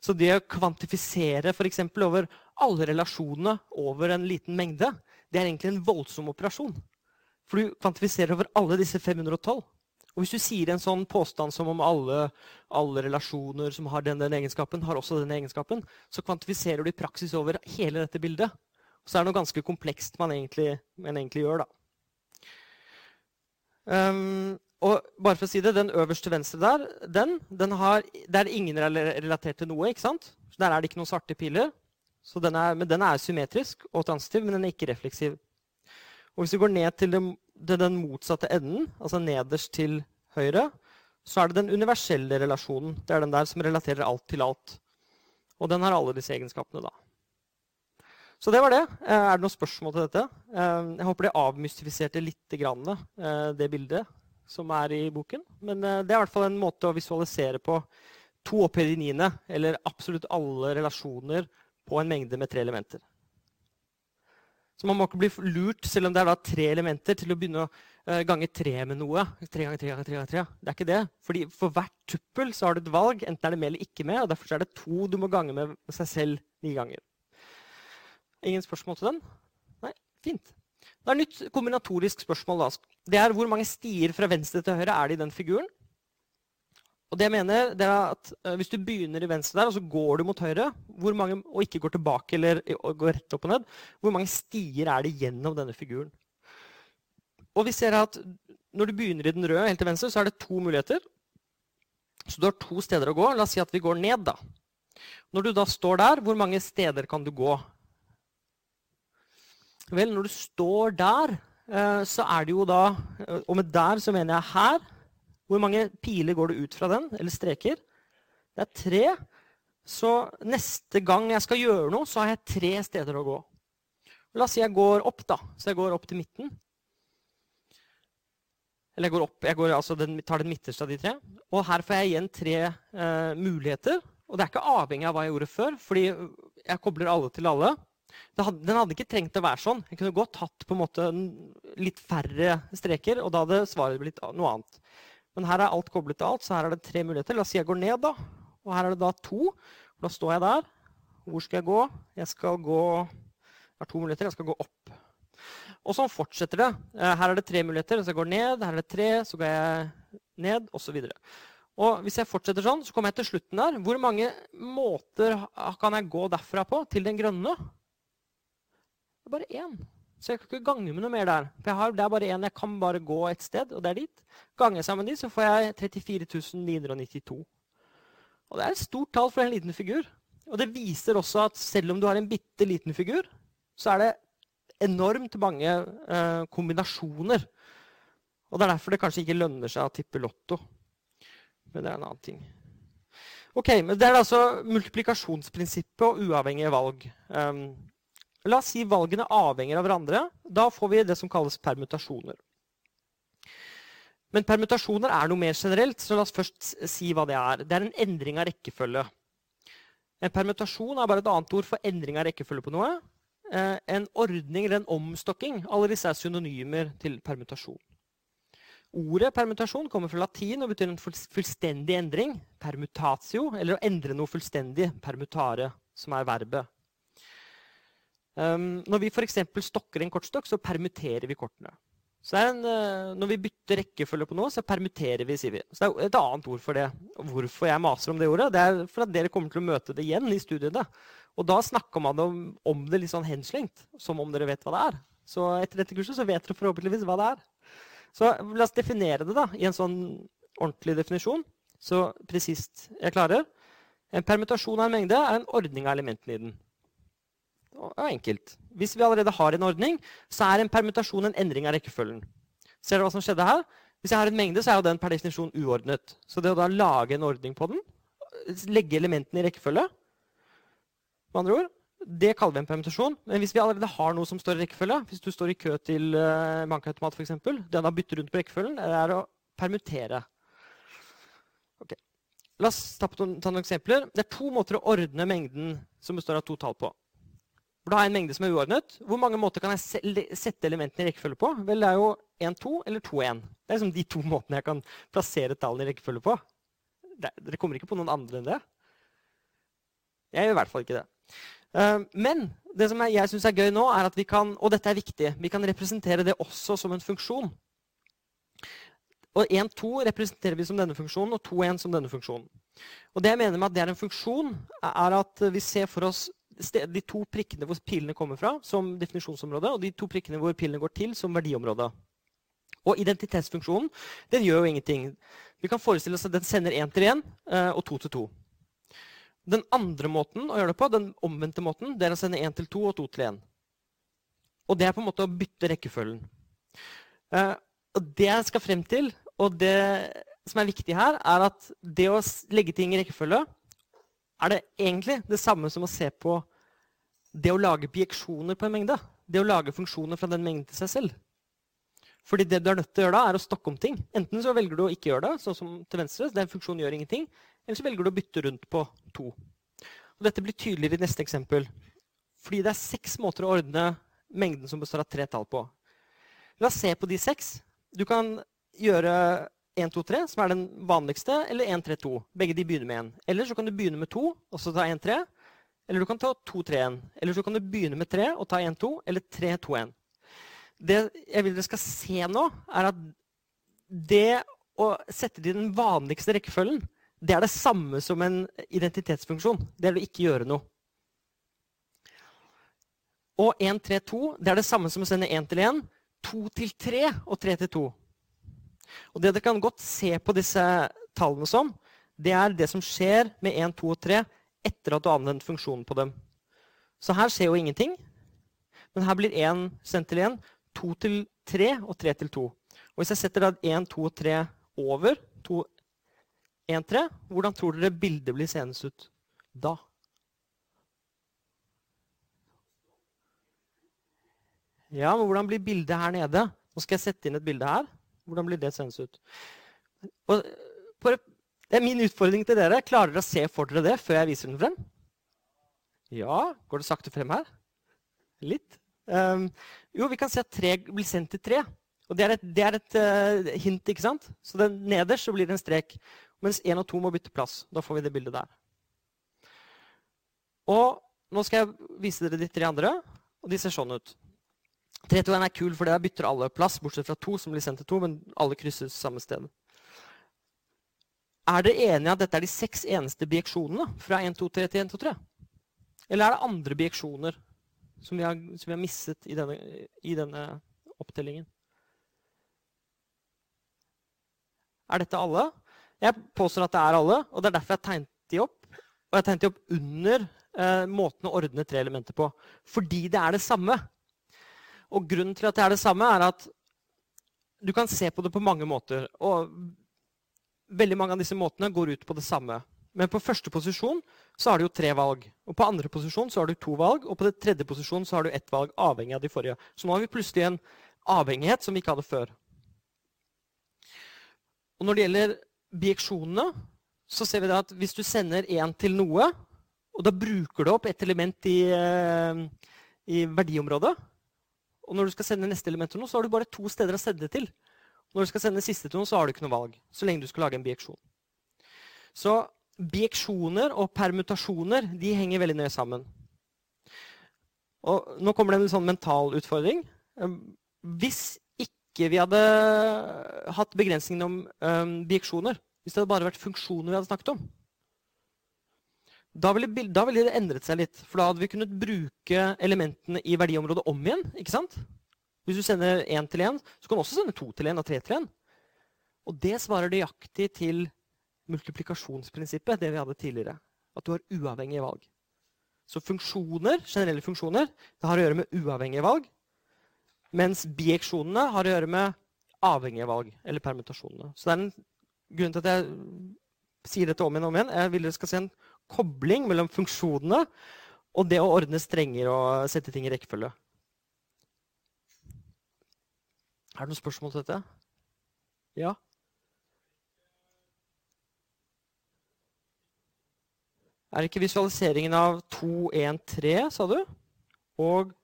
Så det å kvantifisere f.eks. over alle relasjonene over en liten mengde, det er egentlig en voldsom operasjon. For du kvantifiserer over alle disse 512. Og hvis du sier en sånn påstand som om alle, alle relasjoner som har den, den egenskapen, har også den egenskapen, så kvantifiserer du i praksis over hele dette bildet. Og så er det noe ganske komplekst man egentlig, man egentlig gjør, da. Um, og bare for å si det, Den øverste venstre der, den, den har, der er ingen relatert til noe. ikke sant? Der er det ikke noen svarte piler. Den er, men den er symmetrisk og transitiv, men den er ikke refleksiv. Og Hvis vi går ned til den, det den motsatte enden, altså nederst til høyre, så er det den universelle relasjonen. Det er den der som relaterer alt til alt. Og den har alle disse egenskapene, da. Så det var det. Eh, er det noen spørsmål til dette? Eh, jeg håper det avmystifiserte litt eh, det bildet som er i boken. Men det er i hvert fall en måte å visualisere på to opphøyd i niende, eller absolutt alle relasjoner på en mengde med tre elementer. Så man må ikke bli lurt, selv om det er tre elementer, til å begynne å gange tre med noe. Tre ganger tre ganger tre ganger tre. Det er ikke det. Fordi For hvert tuppel så har du et valg. Enten er det med eller ikke med. og Derfor er det to du må gange med seg selv ni ganger. Ingen spørsmål til den? Nei? Fint. Det er nytt kombinatorisk spørsmål. da. Det er Hvor mange stier fra venstre til høyre er det i den figuren? Og det jeg mener, det er at uh, Hvis du begynner i venstre der, og så går du mot høyre, mange, og ikke går tilbake eller går rett opp og ned, hvor mange stier er det gjennom denne figuren? Og vi ser at Når du begynner i den røde helt til venstre, så er det to muligheter. Så du har to steder å gå. La oss si at vi går ned. da. Når du da står der, hvor mange steder kan du gå? Vel, når du står der, uh, så er det jo da uh, Og med der så mener jeg her. Hvor mange piler går det ut fra den? Eller streker? Det er tre. Så neste gang jeg skal gjøre noe, så har jeg tre steder å gå. La oss si jeg går opp, da. Så jeg går opp til midten. Eller jeg går opp, jeg går, altså den, tar den midterste av de tre. Og her får jeg igjen tre eh, muligheter. Og det er ikke avhengig av hva jeg gjorde før, fordi jeg kobler alle til alle. Hadde, den hadde ikke trengt å være sånn. Jeg kunne godt hatt på en måte litt færre streker, og da hadde svaret blitt noe annet. Men her er alt koblet til alt, så her er det tre muligheter. La oss si jeg går ned, da. Og her er det da to. Da står jeg der. Hvor skal jeg gå? Jeg skal gå Jeg har to muligheter. Jeg skal gå opp. Og sånn fortsetter det. Eh, her er det tre muligheter. Så jeg går ned. Her er det tre. Så går jeg ned, osv. Og, hvis jeg fortsetter sånn, så kommer jeg til slutten der. Hvor mange måter kan jeg gå derfra på til den grønne? Det er bare én. Så jeg kan ikke gange med noe mer der. For har, det er bare én. Jeg kan bare gå et sted, og det er dit. Ganger jeg sammen de, så får jeg 34 992. Og det er et stort tall for en liten figur. Og det viser også at selv om du har en bitte liten figur, så er det enormt mange eh, kombinasjoner. Og det er derfor det kanskje ikke lønner seg å tippe Lotto. Men det er en annen ting. Ok, men Det er altså multiplikasjonsprinsippet og uavhengige valg. Um, la oss si valgene avhenger av hverandre. Da får vi det som kalles permutasjoner. Men permutasjoner er noe mer generelt, så la oss først si hva det er. Det er en endring av rekkefølge. En permutasjon er bare et annet ord for endring av rekkefølge på noe. Eh, en ordning eller en omstokking. Alle disse er synonymer til permutasjon. Ordet permutasjon kommer fra latin og betyr en fullstendig endring. Permutatio, eller å endre noe fullstendig. Permutare, som er verbet. Um, når vi f.eks. stokker en kortstokk, så permuterer vi kortene. En, eh, Når vi bytter rekkefølge på noe, så permitterer vi, sier vi. Så det er et annet ord for det. Hvorfor jeg maser om det ordet, det er for at dere kommer til å møte det igjen i studiene. Og da snakker man om, om det litt sånn henslengt, som om dere vet hva det er. Så etter dette kurset så vet dere forhåpentligvis hva det er. Så la oss definere det da, i en sånn ordentlig definisjon. Så presist jeg klarer. En permutasjon av en mengde er en ordning av elementene i den. Er enkelt. Hvis vi allerede har en ordning, så er en permutasjon en endring av rekkefølgen. Ser dere hva som skjedde her? Hvis jeg har en mengde, så er jo den per definisjon uordnet. Så det å da lage en ordning på den, legge elementene i rekkefølge med andre ord, Det kaller vi en permutasjon. Men hvis vi allerede har noe som står i rekkefølge, hvis du står i kø til uh, bankautomat f.eks., det å da bytte rundt på rekkefølgen, er å permutere. Okay. La oss ta noen eksempler. Det er to måter å ordne mengden som består av to tall på. For da har jeg en mengde som er uordnet. Hvor mange måter kan jeg sette elementene i rekkefølge på? Vel, det er jo 1, 2 eller 2, 1. Det er liksom de to måtene jeg kan plassere tallene i rekkefølge på. Dere kommer ikke på noen andre enn det. Jeg gjør i hvert fall ikke det. Uh, men det som jeg, syns er gøy nå, er at vi kan og dette er viktig, vi kan representere det også som en funksjon. Og 1-2 representerer vi som denne funksjonen, og 2-1 som denne funksjonen. Og det jeg mener med at det er en funksjon, er at vi ser for oss de to prikkene hvor pilene kommer fra, som definisjonsområde, og de to prikkene hvor pilene går til, som verdiområde. Og identitetsfunksjonen den gjør jo ingenting. Vi kan forestille oss at den sender én til én eh, og to til to. Den andre måten å gjøre det på, den omvendte måten, det er å sende én til to og to til én. Og det er på en måte å bytte rekkefølgen. Eh, og det jeg skal frem til, og det som er viktig her, er at det å legge ting i rekkefølge er det egentlig det samme som å se på det å lage bieksjoner på en mengde. Det å lage funksjoner fra den mengden til seg selv. Fordi det du er nødt til å gjøre da, er å stokke om ting. Enten så velger du å ikke gjøre det, sånn som til venstre, den funksjonen gjør ingenting, eller så velger du å bytte rundt på to. Og dette blir tydeligere i neste eksempel. Fordi det er seks måter å ordne mengden som består av tre tall på. La oss se på de seks. Du kan gjøre 1, 2, 3, som er den vanligste, eller 1, 3, 2. Begge de begynner med 1. Eller så kan du begynne med 2 og så ta 1, 3. Eller du kan ta 2, 3, 1. Eller så kan du begynne med 3 og ta 1, 2. Eller 3, 2, 1. Det jeg vil dere skal se nå, er at det å sette det i den vanligste rekkefølgen, det er det samme som en identitetsfunksjon. Det er å ikke gjøre noe. Og 1, 3, 2, det er det samme som å sende 1 til 1, 2 til 3 og 3 til 2. Og det dere kan godt se på disse tallene som, det er det som skjer med 1, 2 og 3 etter at du har anvendt funksjonen på dem. Så her skjer jo ingenting. Men her blir 1 sendt til 1, 2 til 3 og 3 til 2. Og hvis jeg setter da 1, 2 og 3 over 2, 1, 3, hvordan tror dere bildet blir senest ut da? Ja, men hvordan blir bildet her nede? Nå skal jeg sette inn et bilde her. Hvordan blir det sendes ut? Og det er min utfordring til dere. Klarer dere å se for dere det før jeg viser den frem? Ja. Går det sakte frem her? Litt? Um, jo, vi kan se at tre blir sendt til tre. Og det er et, det er et uh, hint, ikke sant? Så den, nederst så blir det en strek. Mens én og to må bytte plass. Da får vi det bildet der. Og nå skal jeg vise dere de tre andre, og de ser sånn ut. 3 2 1 er kul, for der bytter alle plass, bortsett fra to som blir sendt til to, men alle krysses samme sted. Er dere enige at dette er de seks eneste bieksjonene fra 1, 2, 3 til 1, 2, 3? Eller er det andre bieksjoner som vi har, som vi har misset i denne, i denne opptellingen? Er dette alle? Jeg påstår at det er alle, og det er derfor jeg tegnet de opp. Og jeg tegnet de opp under eh, måten å ordne tre elementer på. Fordi det er det samme. Og grunnen til at det er det samme, er at du kan se på det på mange måter. Og veldig mange av disse måtene går ut på det samme. Men på første posisjon så har du jo tre valg. Og på andre posisjon så har du to valg. Og på det tredje posisjon så har du ett valg, avhengig av de forrige. Så nå har vi plutselig en avhengighet som vi ikke hadde før. Og når det gjelder bieksjonene, så ser vi at hvis du sender én til noe, og da bruker du opp et element i, eh, i, verdiområdet. Og når du skal sende neste element til noe, så har du bare to steder å sende det til. Når du skal sende siste til noe, så har du ikke noe valg. Så lenge du skal lage en bieksjon. Så bieksjoner og permutasjoner de henger veldig nøye sammen. Og nå kommer det en sånn mental utfordring. Ehm, hvis ikke vi hadde hatt begrensningene om um, bieksjoner, hvis det hadde bare vært funksjoner vi hadde snakket om, da ville, da ville, det endret seg litt. For da hadde vi kunnet bruke elementene i verdiområdet om igjen. ikke sant? Hvis du sender én til én, så kan du også sende to til én og tre til én. Og det svarer nøyaktig til multiplikasjonsprinsippet, det vi hadde tidligere. At du har uavhengige valg. Så funksjoner, generelle funksjoner det har å gjøre med uavhengige valg. Mens bieksjonene har å gjøre med avhengige valg, eller permutasjonene. Så det er en grunn til at jeg sier dette om igjen og om igjen. Jeg vil dere skal se en kobling mellom funksjonene og det å ordne strenger og sette ting i rekkefølge. Er det noen spørsmål til dette? Ja? Er det ikke visualiseringen av 2, 1, 3, sa du? Og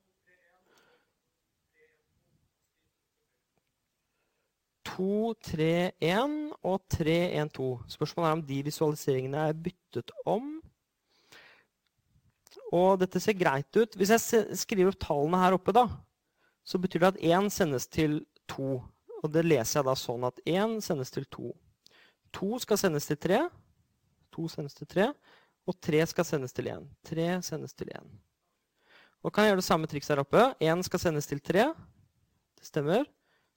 2, 3, 1 og 3, 1, 2. Spørsmålet er om de visualiseringene er byttet om. Og dette ser greit ut. Hvis jeg skriver opp tallene her oppe, da, så betyr det at 1 sendes til 2. Og det leser jeg da sånn at 1 sendes til 2. 2 skal sendes til 3. 2 sendes til 3. Og 3 skal sendes til 1. 3 sendes til 1. Og kan jeg gjøre det samme trikset her oppe. 1 skal sendes til 3. Det stemmer.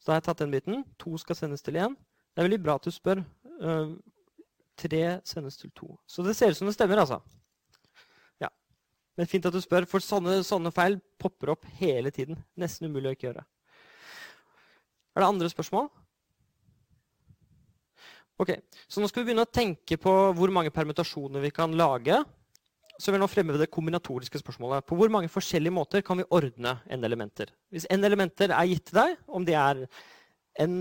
Da har jeg tatt den biten. To skal sendes til én. Det er veldig bra at du spør. Uh, tre sendes til to. Så det ser ut som det stemmer, altså. Ja. Men fint at du spør, for sånne, sånne feil popper opp hele tiden. Nesten umulig å ikke gjøre. Er det andre spørsmål? Ok, Så nå skal vi begynne å tenke på hvor mange permutasjoner vi kan lage så vil jeg nå fremme det kombinatoriske spørsmålet. På hvor mange forskjellige måter kan vi ordne n-elementer? Hvis n-elementer er gitt til deg, om de er n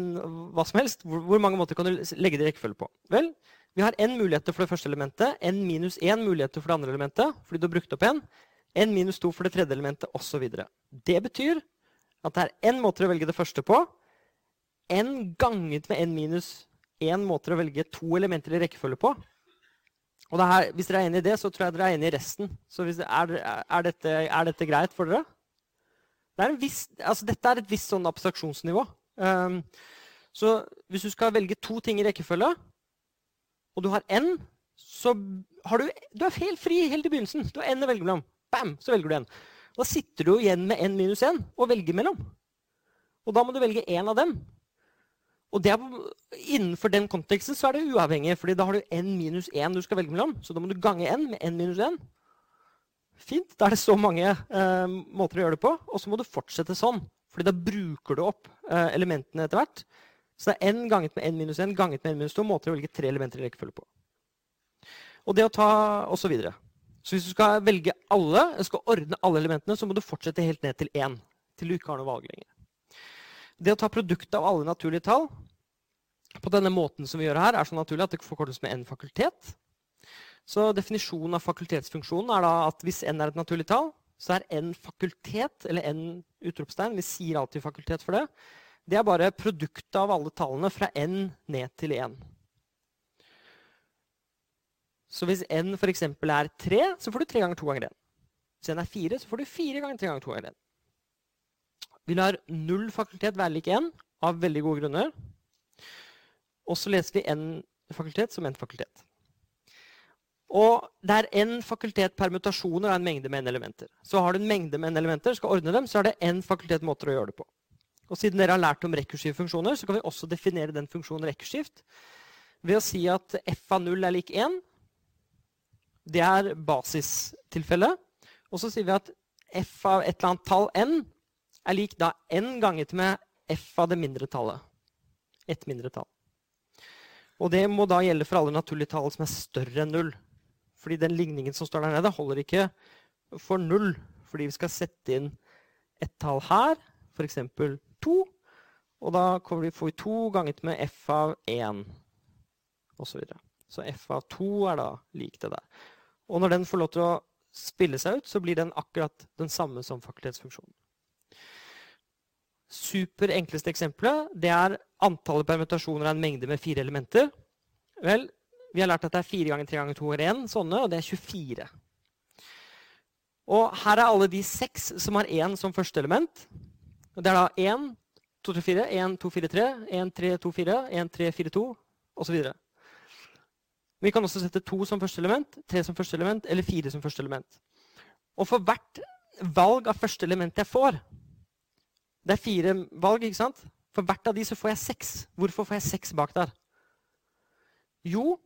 hva som helst, hvor, mange måter kan du legge det i rekkefølge på? Vel, vi har n muligheter for det første elementet, n minus 1 muligheter for det andre elementet, fordi du har brukt opp n, n minus 2 for det tredje elementet, osv. Det betyr at det er n måter å velge det første på, n ganget med n minus 1 måter å velge to elementer i rekkefølge på, og her, Hvis dere er enig i det, så tror jeg dere er enig i resten. Så det, er, er, dette, er, dette, greit for dere? Det viss, altså dette er et visst sånn abstraksjonsnivå. Um, så hvis du skal velge to ting i rekkefølge, og du har n, så har du, du er helt fri helt i begynnelsen. Du har n å velge mellom. Bam, så velger du n. Da sitter du igjen med n minus 1 og velger mellom. Og da må du velge én av dem. Og er, Innenfor den konteksten så er det uavhengig, fordi da har du n minus 1 du skal velge mellom. Så da må du gange n med n minus 1. Fint. Da er det så mange eh, måter å gjøre det på. Og så må du fortsette sånn, fordi da bruker du opp eh, elementene etter hvert. Så det er n ganget med n minus 1 ganget med n minus 2 måter å velge tre elementer i rekkefølge på. Og det å ta og så videre. Så hvis du skal velge alle, skal ordne alle elementene, så må du fortsette helt ned til 1. Til du ikke har noe valg lenger. Det å ta produktet av alle naturlige tall på denne måten som vi gjør her, er så naturlig at det forkortes med n fakultet. Så definisjonen av fakultetsfunksjonen er da at hvis n er et naturlig tall, så er n fakultet, eller n utropstegn, vi sier alltid fakultet for det, det er bare produktet av alle tallene fra n ned til 1. Så hvis n f.eks. er 3, så får du 3 ganger 2 ganger 1. Hvis n er 4, så får du 4 ganger 3 ganger 2 ganger 1. Vi lar null fakultet være lik 1 av veldig gode grunner. Og så leser vi én fakultet som én fakultet. Og der er n fakultet permutasjoner av en mengde med n elementer. Så har du en mengde med n elementer, skal ordne dem, så er det n fakultet måter å gjøre det på. Og siden dere har lært om rekursive funksjoner, så kan vi også definere den funksjonen rekursivt ved å si at f av 0 er lik 1. Det er basistilfellet. Og så sier vi at f av et eller annet tall n er lik da n ganget med f av det mindre tallet. Et mindre tall. Og det må da gjelde for alle naturlige tall som er større enn null. Fordi den ligningen som står der nede, holder ikke for null. Fordi vi skal sette inn et tall her, f.eks. 2. Og da får vi 2 ganget med f av 1, osv. Så, videre. så f av 2 er da lik det der. Og når den får lov til å spille seg ut, så blir den akkurat den samme som fakultetsfunksjonen super enkleste eksempelet det er antallet permutasjoner er en mengde med fire elementer. Vel, vi har lært at det er fire ganger tre ganger to ganger én sånne, og det er 24. Og her er alle de seks som har én som første element. Og det er da 1, 2, 3, 4, 1, 2, 4, 3, 1, 3, 2, 4, 1, 3, 4, 2, osv. Vi kan også sette to som første element, tre som første element eller fire som første element. Og for hvert valg av første element jeg får, det er fire valg, ikke sant? For hvert av de så får jeg seks. Hvorfor får jeg seks bak der? Jo,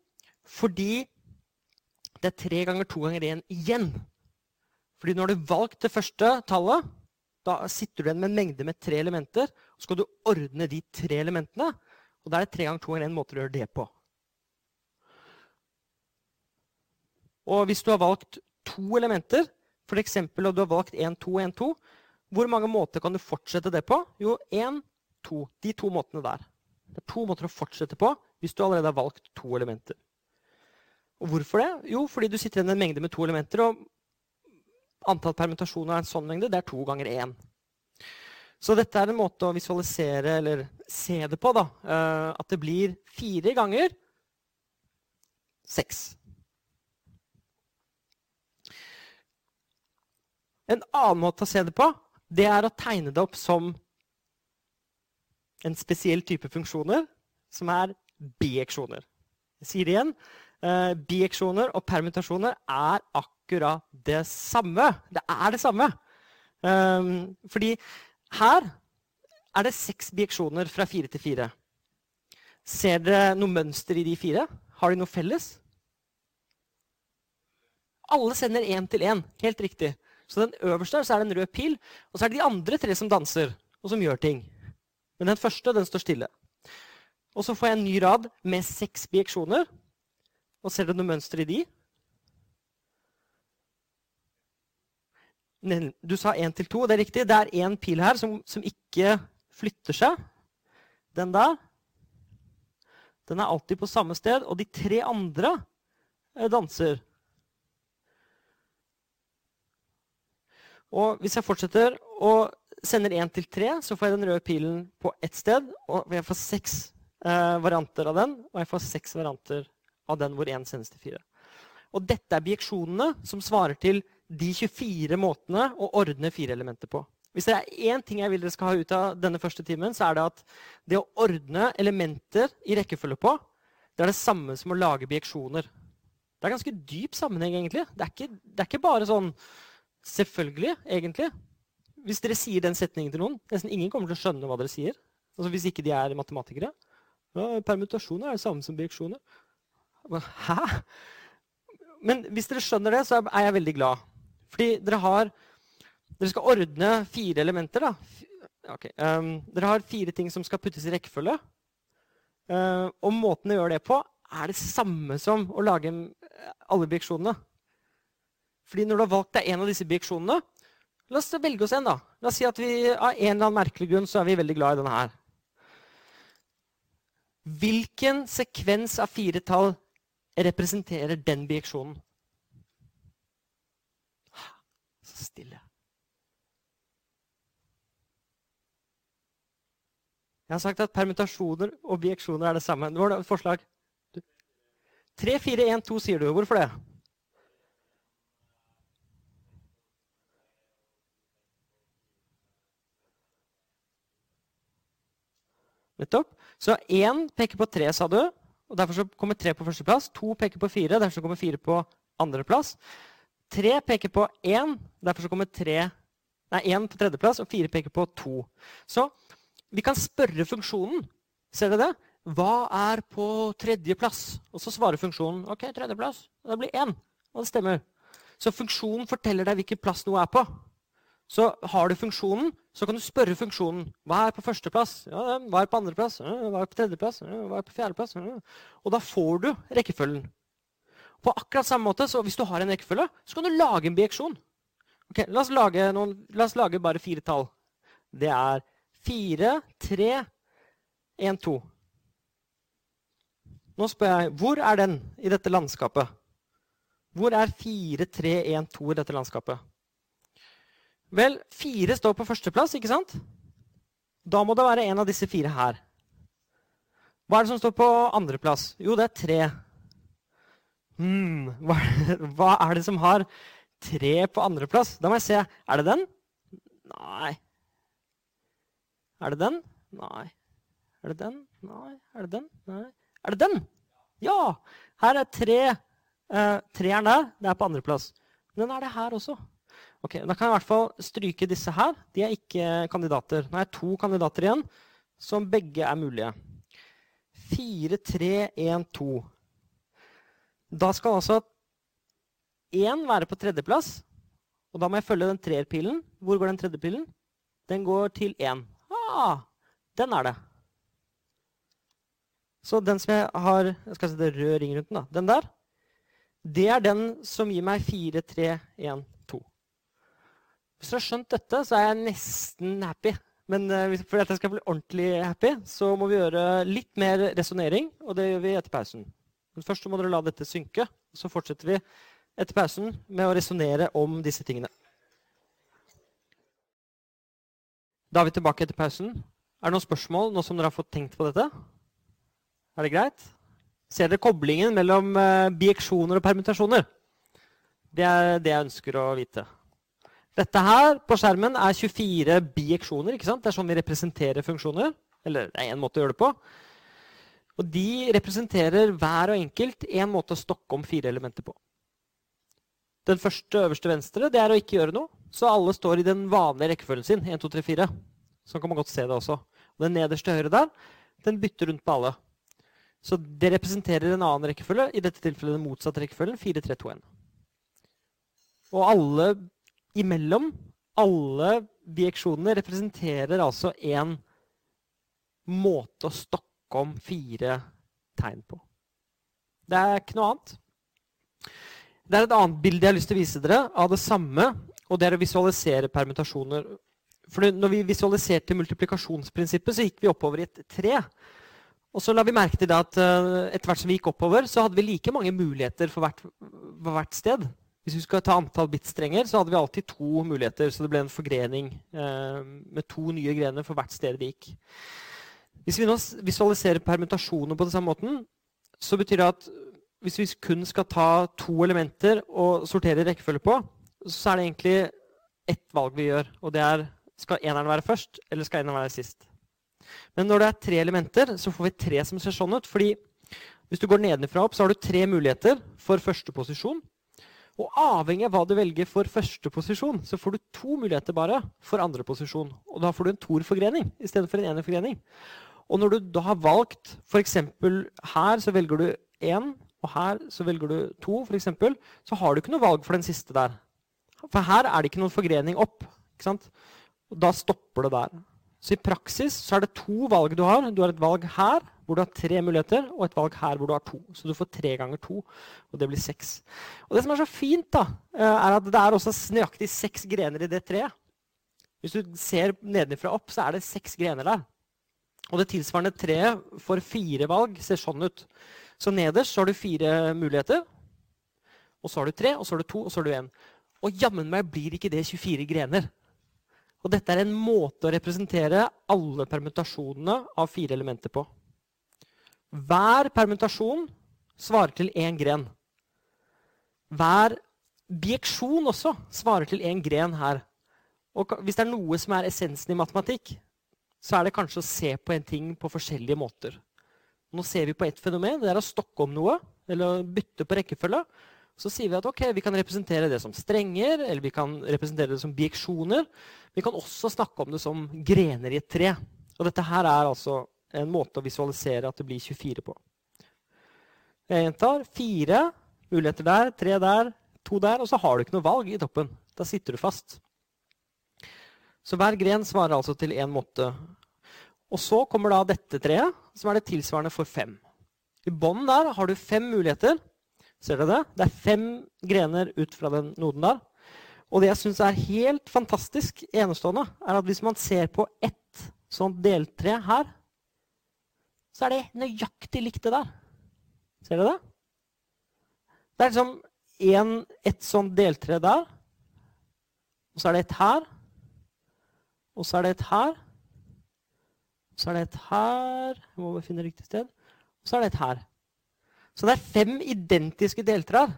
fordi det er tre ganger to ganger én igjen. Fordi når du har valgt det første tallet, da sitter du igjen med en mengde med tre elementer. Og så skal du ordne de tre elementene. Og da er det tre ganger to ganger én måte å gjøre det på. Og hvis du har valgt to elementer, f.eks. og du har valgt 1, 2, 1, 2, hvor mange måter kan du fortsette det på? Jo, én, to. De to måtene der. Det er to måter å fortsette på hvis du allerede har valgt to elementer. Og hvorfor det? Jo, fordi du sitter igjen med en mengde med to elementer, og antall permutasjoner av en sånn mengde det er to ganger én. Så dette er en måte å visualisere eller se det på. da, eh, At det blir fire ganger seks. En annen måte å se det på det er å tegne det opp som en spesiell type funksjoner, som er bieksjoner. Jeg sier det igjen. Uh, bieksjoner og permutasjoner er akkurat det samme. Det er det samme. Um, fordi her er det seks bieksjoner fra fire til fire. Ser dere noe mønster i de fire? Har de noe felles? Alle sender én til én. Helt riktig. Så den øverste så er det en rød pil, og så er det de andre tre som danser og som gjør ting. Men den første den står stille. Og så får jeg en ny rad med seks bieksjoner. Og ser du noe mønster i de? Du sa én til to. Det er riktig. Det er én pil her som, som ikke flytter seg. Den der. Den er alltid på samme sted. Og de tre andre eh, danser. Og hvis jeg fortsetter og sender én til tre, så får jeg den røde pilen på ett sted. Og jeg får seks eh, varianter av den, og jeg får seks varianter av den hvor én sendes til fire. Og dette er bieksjonene som svarer til de 24 måtene å ordne fire elementer på. Hvis det er én ting jeg vil dere skal ha ut av denne første timen, så er det at det å ordne elementer i rekkefølge på, det er det samme som å lage bieksjoner. Det er ganske dyp sammenheng, egentlig. Det er ikke, det er ikke bare sånn Selvfølgelig, egentlig. Hvis dere sier den setningen til noen, nesten ingen kommer til å skjønne hva dere sier. Altså Hvis ikke de er matematikere. Ja, permutasjoner er det samme som bieksjoner. Hæ? Men hvis dere skjønner det, så er jeg veldig glad. Fordi dere har Dere skal ordne fire elementer. da. Okay. Um, dere har fire ting som skal puttes i rekkefølge. Uh, og måten å gjøre det på er det samme som å lage alle bieksjonene. Fordi når du har valgt deg en av disse bieksjonene, la oss velge oss en. da. La oss si at vi av en eller annen merkelig grunn så er vi veldig glad i denne her. Hvilken sekvens av fire tall representerer den bieksjonen? Så stille. Jeg har sagt at permutasjoner og bieksjoner er det samme. Det var et forslag? 3, 4, 1, 2 sier du. Hvorfor det? Nettopp. Så én peker på tre, sa du. og Derfor kommer tre på førsteplass. To peker på fire, derfor kommer fire på andreplass. Tre peker på én, derfor kommer tre nei, én på tredjeplass, og fire peker på to. Så vi kan spørre funksjonen. Ser dere det? Hva er på tredjeplass? Og så svarer funksjonen ok, tredjeplass. Det blir én. Og det stemmer. Så funksjonen forteller deg hvilken plass noe er på. Så har du funksjonen, så kan du spørre funksjonen hva er på førsteplass. Ja, hva er på andreplass? Hva er på tredjeplass? Hva er på fjerdeplass? Og da får du rekkefølgen. På akkurat samme måte, så Hvis du har en rekkefølge, så kan du lage en bieksjon. Okay, la, oss lage noen, la oss lage bare fire tall. Det er 4, 3, 1, 2. Nå spør jeg hvor er den i dette landskapet? Hvor er 4, 3, 1, 2 i dette landskapet? Vel, fire står på førsteplass, ikke sant? Da må det være en av disse fire her. Hva er det som står på andreplass? Jo, det er tre. Hmm, hva, hva er det som har tre på andreplass? Da må jeg se. Er det den? Nei. Er det den? Nei. Er det den? Nei. Er det den? Nei. Er det den? Ja! Her er tre. Eh, treeren der. Det er på andreplass. Men er det her også. Ok, Da kan jeg i hvert fall stryke disse her. De er ikke kandidater. Nå er jeg to kandidater igjen, som begge er mulige. 4, 3, 1, 2. Da skal altså 1 være på tredjeplass. Og da må jeg følge den treerpilen. Hvor går den tredjepilen? Den går til 1. Ah, den er det. Så den som jeg har jeg skal sette rød ring rundt den, da, den der, det er den som gir meg 4, 3, 1, 2. Hvis dere har skjønt dette, så er jeg nesten happy. Men uh, for at jeg skal bli ordentlig happy, så må vi gjøre litt mer resonnering. Og det gjør vi etter pausen. Men først må dere la dette synke. Så fortsetter vi etter pausen med å resonnere om disse tingene. Da er vi tilbake etter pausen. Er det noen spørsmål nå som dere har fått tenkt på dette? Er det greit? Ser dere koblingen mellom uh, bieksjoner og permutasjoner? Det er det jeg ønsker å vite. Dette her på skjermen er 24 bieksjoner. ikke sant? Det er sånn vi representerer funksjoner. Eller det er én måte å gjøre det på. Og de representerer hver og enkelt én måte å stokke om fire elementer på. Den første øverste venstre det er å ikke gjøre noe. Så alle står i den vanlige rekkefølgen sin. 1, 2, 3, 4. Sånn kan man godt se det også. Og den nederste høyre der, den bytter rundt på alle. Så det representerer en annen rekkefølge. I dette tilfellet den motsatte rekkefølgen. 4, 3, 2, 1. Og alle imellom, alle bieksjonene, representerer altså en måte å stokke om fire tegn på. Det er ikke noe annet. Det er et annet bilde jeg har lyst til å vise dere av det samme. Og det er å visualisere permutasjoner. For når vi visualiserte multiplikasjonsprinsippet, så gikk vi oppover i et tre. Og så la vi merke til at uh, etter hvert som vi gikk oppover, så hadde vi like mange muligheter for hvert, for hvert sted. Hvis vi skulle ta antall bitstrenger, så hadde vi alltid to muligheter. Så det ble en forgrening eh, med to nye grener for hvert sted vi gikk. Hvis vi nå visualiserer permutasjoner på den samme måten, så betyr det at hvis vi kun skal ta to elementer og sortere rekkefølge på, så er det egentlig ett valg vi gjør. Og det er skal eneren være først, eller skal eneren være sist. Men når det er tre elementer, så får vi tre som ser sånn ut. fordi hvis du går nedenfra opp, så har du tre muligheter for første posisjon. Og avhengig av hva du velger for første posisjon, så får du to muligheter bare for andre posisjon. Og da får du en torforgrening istedenfor en enerforgrening. Og når du da har valgt f.eks. her, så velger du én og her så velger du to, f.eks., så har du ikke noe valg for den siste der. For her er det ikke noen forgrening opp. ikke sant? Og da stopper det der. Så i praksis så er det to valg du har. Du har et valg her hvor du har tre muligheter, og et valg her hvor du har to. Så du får tre ganger to, og det blir seks. Og det som er så fint, da, eh, er at det er også nøyaktig seks grener i det treet. Hvis du ser nedenfra opp, så er det seks grener der. Og det tilsvarende treet for fire valg ser sånn ut. Så nederst så har du fire muligheter. Og så har du tre, og så har du to, og så har du én. Og jammen meg blir ikke det 24 grener. Og dette er en måte å representere alle permutasjonene av fire elementer på. Hver permutasjon svarer til én gren. Hver bieksjon også svarer til én gren her. Og hvis det er noe som er essensen i matematikk, så er det kanskje å se på en ting på forskjellige måter. Nå ser vi på ett fenomen. Det er å stokke om noe, eller bytte på rekkefølge. Så sier vi at okay, vi kan representere det som strenger, eller vi kan representere det som bieksjoner. Vi kan også snakke om det som grener i et tre. Og dette her er altså en måte å visualisere at det blir 24 på. Jeg gjentar fire muligheter der, tre der, to der, og så har du ikke noe valg i toppen. Da sitter du fast. Så hver gren svarer altså til én måte. Og så kommer da dette treet, som er det tilsvarende for fem. I bånn der har du fem muligheter. Ser dere det? Det er fem grener ut fra den noden der. Og det jeg syns er helt fantastisk enestående, er at hvis man ser på ett sånt deltre her, så er det nøyaktig likt det der. Ser dere det? Det er liksom en, et sånt deltre der, og så er det et her. Og så er det et her. Og Så er det et her. Jeg må bare finne riktig sted. Og så er det et her. Så det er fem identiske deltrær.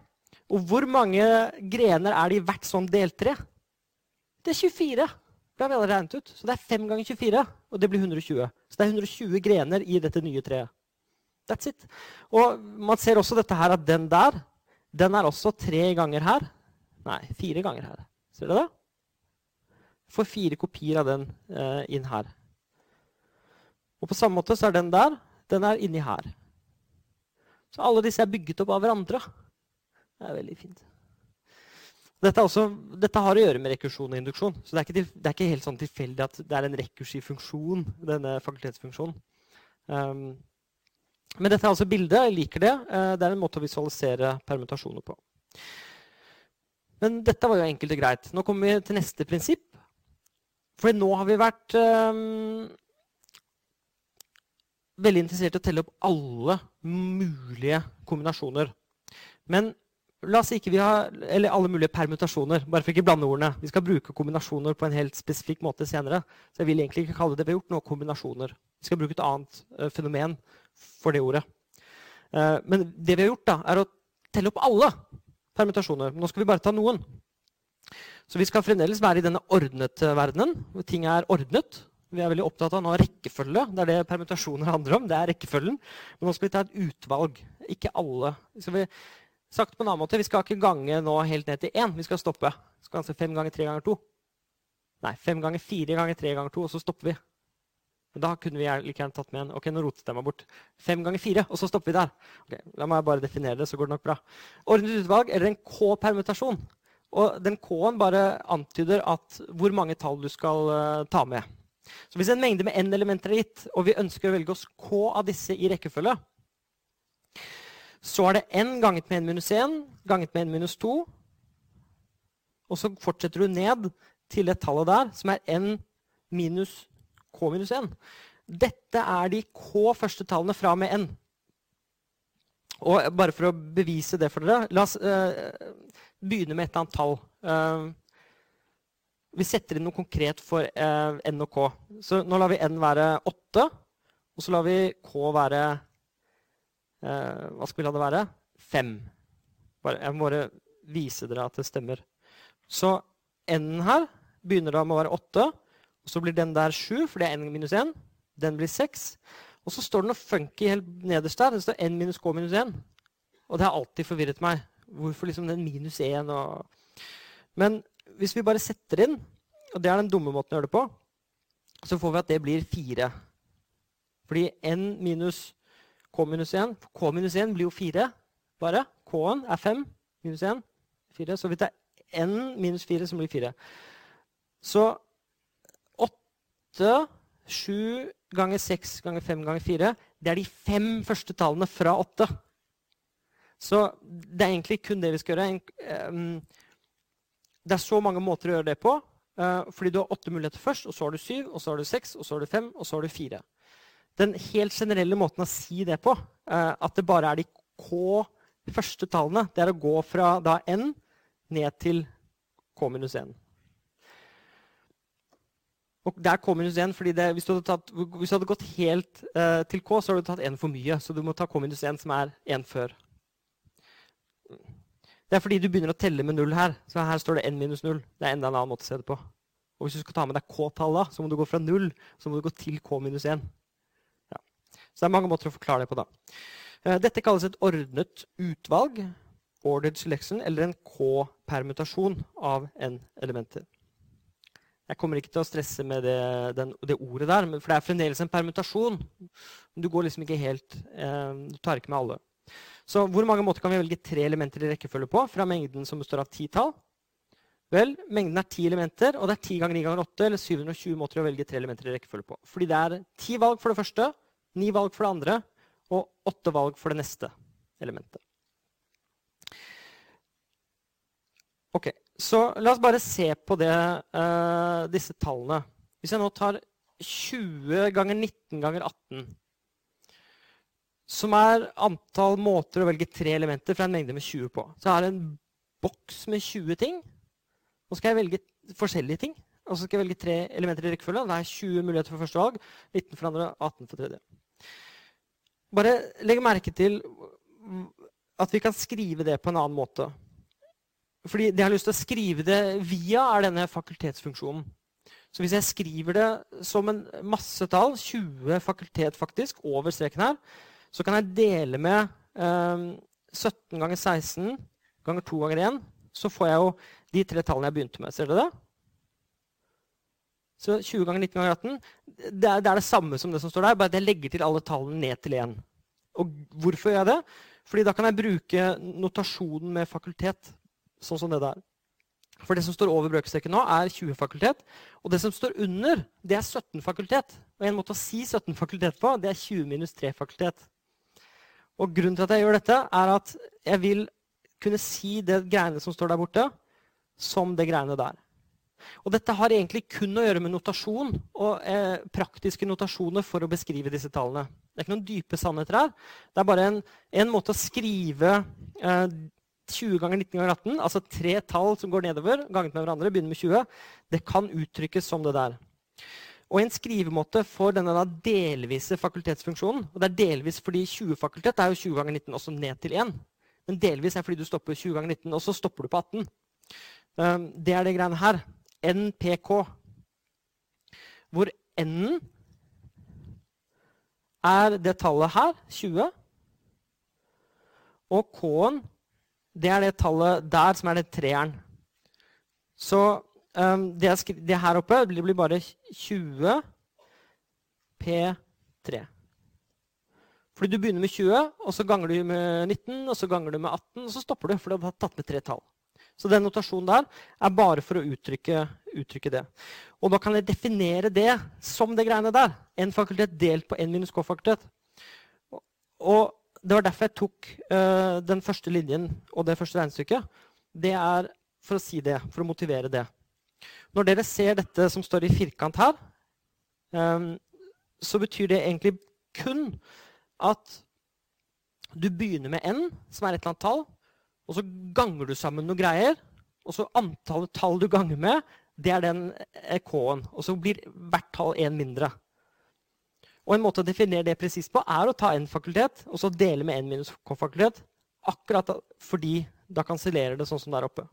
Og hvor mange grener er det i hvert sånn deltre? Det er 24. Har vi allerede regnet ut. Så det er 5 ganger 24, og det blir 120. Så det er 120 grener i dette nye treet. That's it. Og man ser også dette her at den der, den er også tre ganger her. Nei, fire ganger her. Ser du det? får fire kopier av den eh, inn her. Og på samme måte så er den der den er inni her. Så alle disse er bygget opp av hverandre. Det er veldig fint. Dette, også, dette har å gjøre med rekursjon og induksjon. Så det er ikke, til, det er ikke helt sånn tilfeldig at det er en rekursiv funksjon. denne fakultetsfunksjonen. Um, men dette er altså bildet. Jeg liker det. Uh, det er en måte å visualisere permutasjoner på. Men dette var jo enkelt og greit. Nå kommer vi til neste prinsipp. For nå har vi vært um, veldig interessert i å telle opp alle mulige kombinasjoner. Men la oss ikke vi ha, eller alle mulige permutasjoner. bare for ikke blande ordene. Vi skal bruke kombinasjoner på en helt spesifikk måte senere. Så jeg vil egentlig ikke kalle det vi har gjort, nå kombinasjoner. Vi skal bruke et annet uh, fenomen for det ordet. Uh, men det vi har gjort, da, er å telle opp alle permutasjoner. Nå skal vi bare ta noen. Så vi skal fremdeles være i denne ordnete verdenen, hvor ting er ordnet. Vi er veldig opptatt av nå rekkefølge. Det er det permutasjoner handler om. det er rekkefølgen. Men nå skal vi ta et utvalg. Ikke alle. Skal vi, sagt på en annen måte, vi skal ikke gange nå helt ned til én. Vi skal stoppe. Vi skal altså fem ganger tre ganger to. Nei, fem ganger fire ganger tre ganger to, og så stopper vi. Da kunne vi like gjerne tatt med en ok, nå rotet jeg meg bort. Fem ganger fire, og så stopper vi der. Okay, la meg bare definere det, så går det nok bra. Ordnet utvalg, eller en K-permutasjon, og den K-en bare antyder hvor mange tall du skal uh, ta med. Så hvis en mengde med n-elementer er gitt, og vi ønsker å velge oss K av disse i rekkefølge, så er det n ganget med n minus 1 ganget med n minus 2. Og så fortsetter du ned til det tallet der, som er n minus k minus 1. Dette er de k første tallene fra med n. Og bare for å bevise det for dere La oss uh, begynne med et eller annet tall. Uh, vi setter inn noe konkret for uh, n og k. Så nå lar vi n være 8, og så lar vi k være Hva skulle det være? 5. Bare, jeg må bare vise dere at det stemmer. Så n her begynner da med å være 8. Og så blir den der 7, for det er n minus 1. Den blir 6. Og så står det noe funky helt nederst der. Det står n minus k minus 1. Og det har alltid forvirret meg. Hvorfor liksom den minus 1 og Men hvis vi bare setter inn, og det er den dumme måten å gjøre det på, så får vi at det blir 4. Fordi n minus k minus 1 K minus 1 blir jo 4 bare. K-en er 5 minus 1 4. Så vi tar n minus 4 som blir 4. Så 8 7 ganger 6 ganger 5 ganger 4, det er de fem første tallene fra 8. Så det er egentlig kun det vi skal gjøre. Det er så mange måter å gjøre det på. Eh, fordi du har åtte muligheter først, og så har du syv, og så har du seks, og så har du fem, og så har du fire. Den helt generelle måten å si det på, uh, at det bare er de k første tallene, det er å gå fra da n ned til k minus 1. Og det er K minus 1, fordi det, hvis, du tatt, hvis, du hadde gått helt uh, til K, så hadde du tatt 1 for mye. Så du må ta K minus 1, som er 1 før. Det er fordi du begynner å telle med 0 her. Så her står det n minus 0. Det er enda en annen måte å se det på. Og hvis du skal ta med deg K-tallet, så må du gå fra 0 så må du gå til K minus 1. Så det er mange måter å forklare det på da. Uh, dette kalles et ordnet utvalg, ordered selection, eller en K-permutasjon av n-elementer. Jeg kommer ikke til å stresse med det, den, det, ordet der, for det er fremdeles en permutasjon. Du går liksom ikke helt, eh, du tar ikke med alle. Så hvor mange måter kan vi velge tre elementer i rekkefølge på fra mengden som består av ti tall? Vel, mengden er ti elementer, og det er ti ganger ni ganger åtte, eller 720 måter å velge tre elementer i rekkefølge på. Fordi det er ti valg for det første, ni valg for det andre, og åtte valg for det neste elementet. Ok, Så la oss bare se på det, uh, disse tallene. Hvis jeg nå tar 20 ganger 19 ganger 18, som er antall måter å velge tre elementer fra en mengde med 20 på, så er det en boks med 20 ting. Nå skal jeg velge forskjellige ting. Og så skal jeg velge tre elementer i rekkefølge. Det er 20 muligheter for første valg, 19 for andre, 18 for tredje. Bare legg merke til at vi kan skrive det på en annen måte. Fordi det jeg har lyst til å skrive det via, er denne fakultetsfunksjonen. Så hvis jeg skriver det som en massetall, 20 fakultet faktisk, over streken her, så kan jeg dele med eh, 17 ganger 16 ganger 2 ganger 1. Så får jeg jo de tre tallene jeg begynte med. Ser dere det? Så 20 ganger 19 ganger 18 det er, det er, det samme som det som står der, bare at jeg legger til alle tallene ned til 1. Og hvorfor gjør jeg det? Fordi da kan jeg bruke notasjonen med fakultet sånn som det der. For det som står over brøkstreken nå, er 20 fakultet. Og det som står under, det er 17 fakultet. Og en måte å si 17 fakultet på, det er 20 minus 3 fakultet. Og grunnen til at jeg gjør dette, er at jeg vil kunne si det greiene som står der borte, som det greiene der. Og dette har egentlig kun å gjøre med notasjon og eh, praktiske notasjoner for å beskrive disse tallene. Det er ikke noen dype sannheter her. Det er bare en, en måte å skrive eh, 20 ganger 19 ganger 18, altså tre tall som går nedover, ganget med hverandre, begynner med 20, det kan uttrykkes som det der. Og en skrivemåte for denne delvise fakultetsfunksjonen og det er delvis fordi 20 fakultet er jo 20 ganger 19 også ned til 1. Men delvis er fordi du stopper 20 ganger 19, og så stopper du på 18. Um, det er det greiene her. NPK. Hvor N-en er det tallet her, 20. Og K-en det er det tallet der som er det treeren. Så um, det, det, her oppe det blir bare 20 P3. Fordi du begynner med 20, og så ganger du med 19, og så ganger du med 18, og så stopper du, for du har tatt med tre tall. Så den notasjonen der er bare for å uttrykke, uttrykke, det. Og da kan jeg definere det som det greiene der. En fakultet delt på n minus k-fakultet. Og det var derfor jeg tok uh, den første linjen og det første regnestykket. Det er for å si det, for å motivere det. Når dere ser dette som står i firkant her, um, så betyr det egentlig kun at du begynner med n, som er et eller annet tall, og så ganger du sammen noen greier. Og så antallet tall du ganger med, det er den k-en. Og så blir hvert tall én mindre. Og En måte å definere det presist på er å ta en fakultet og så dele med en minus k-fakultet. Akkurat fordi da kansellerer det sånn som der oppe.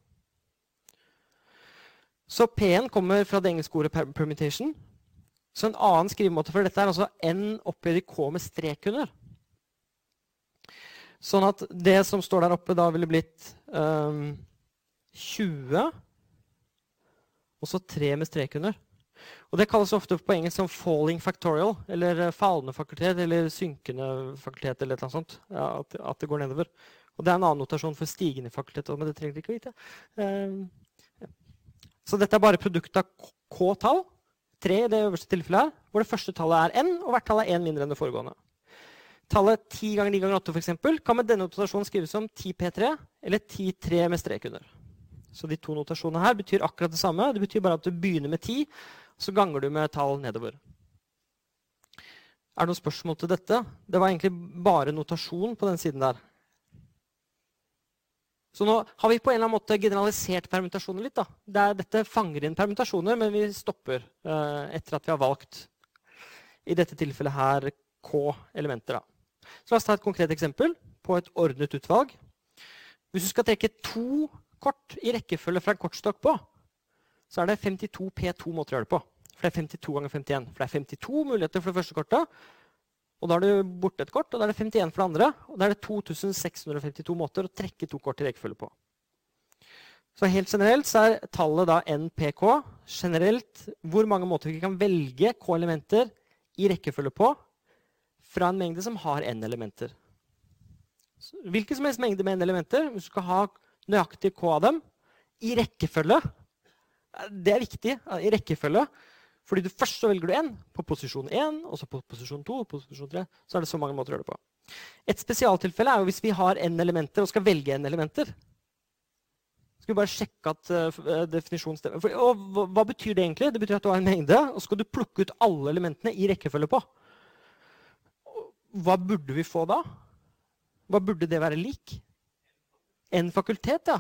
Så P-en kommer fra det engelske ordet permutation. Så en annen skrivemåte for dette er altså n opphøyd i k med strek under. Sånn at det som står der oppe, da ville blitt um, 20 og så 3 med strek under. Og Det kalles ofte på engelsk som 'falling factorial', eller eh, fallende fakultet, eller synkende fakultet, eller noe sånt. Ja, at, det går nedover. Og Det er en annen notasjon for stigende fakultet, men det trenger dere ikke vite. Um. Så dette er bare produktet av k-tall, tre i det øverste tilfellet her, hvor det første tallet er n, og hvert tall er én mindre enn det foregående. Tallet 10 ganger 9 ganger 8 for eksempel, kan med denne notasjonen skrives som 10P3 eller 10-3 med strek under. Så de to notasjonene her betyr akkurat det samme. Det betyr bare at du begynner med 10, så ganger du med tall nedover. Er det noen spørsmål til dette? Det var egentlig bare notasjon på den siden der. Så nå har vi på en eller annen måte generalisert permutasjoner litt. da. Det dette fanger inn permutasjoner, men vi stopper eh, etter at vi har valgt i dette tilfellet her K elementer. da. Så La oss ta et konkret eksempel på et ordnet utvalg. Hvis du skal trekke to kort i rekkefølge fra en kortstokk på, så er det 52 P2 måter å gjøre det på. For det er 52 ganger 51. For det er 52 muligheter for det første kortet. Og da er du borte et kort, og da er det 51 for det andre. Og da er det 2652 måter å trekke to kort i rekkefølge på. Så helt generelt så er tallet da NPK generelt hvor mange måter vi kan velge K-elementer i rekkefølge på fra en mengde som har N-elementer. Hvilken som helst mengde med N-elementer, hvis du skal ha nøyaktig K av dem i rekkefølge Det er viktig. I rekkefølge fordi du først så velger du n på posisjon 1, og så på posisjon 2 og posisjon 3. Så er det så mange måter å gjøre det på. Et spesialtilfelle er jo hvis vi har n elementer og skal velge n elementer. Skal vi bare sjekke at uh, definisjonen stemmer. Og hva, hva, betyr det egentlig? Det betyr at du har en mengde, og så skal du plukke ut alle elementene i rekkefølge på. Hva burde vi få da? Hva burde det være lik? En fakultet, ja.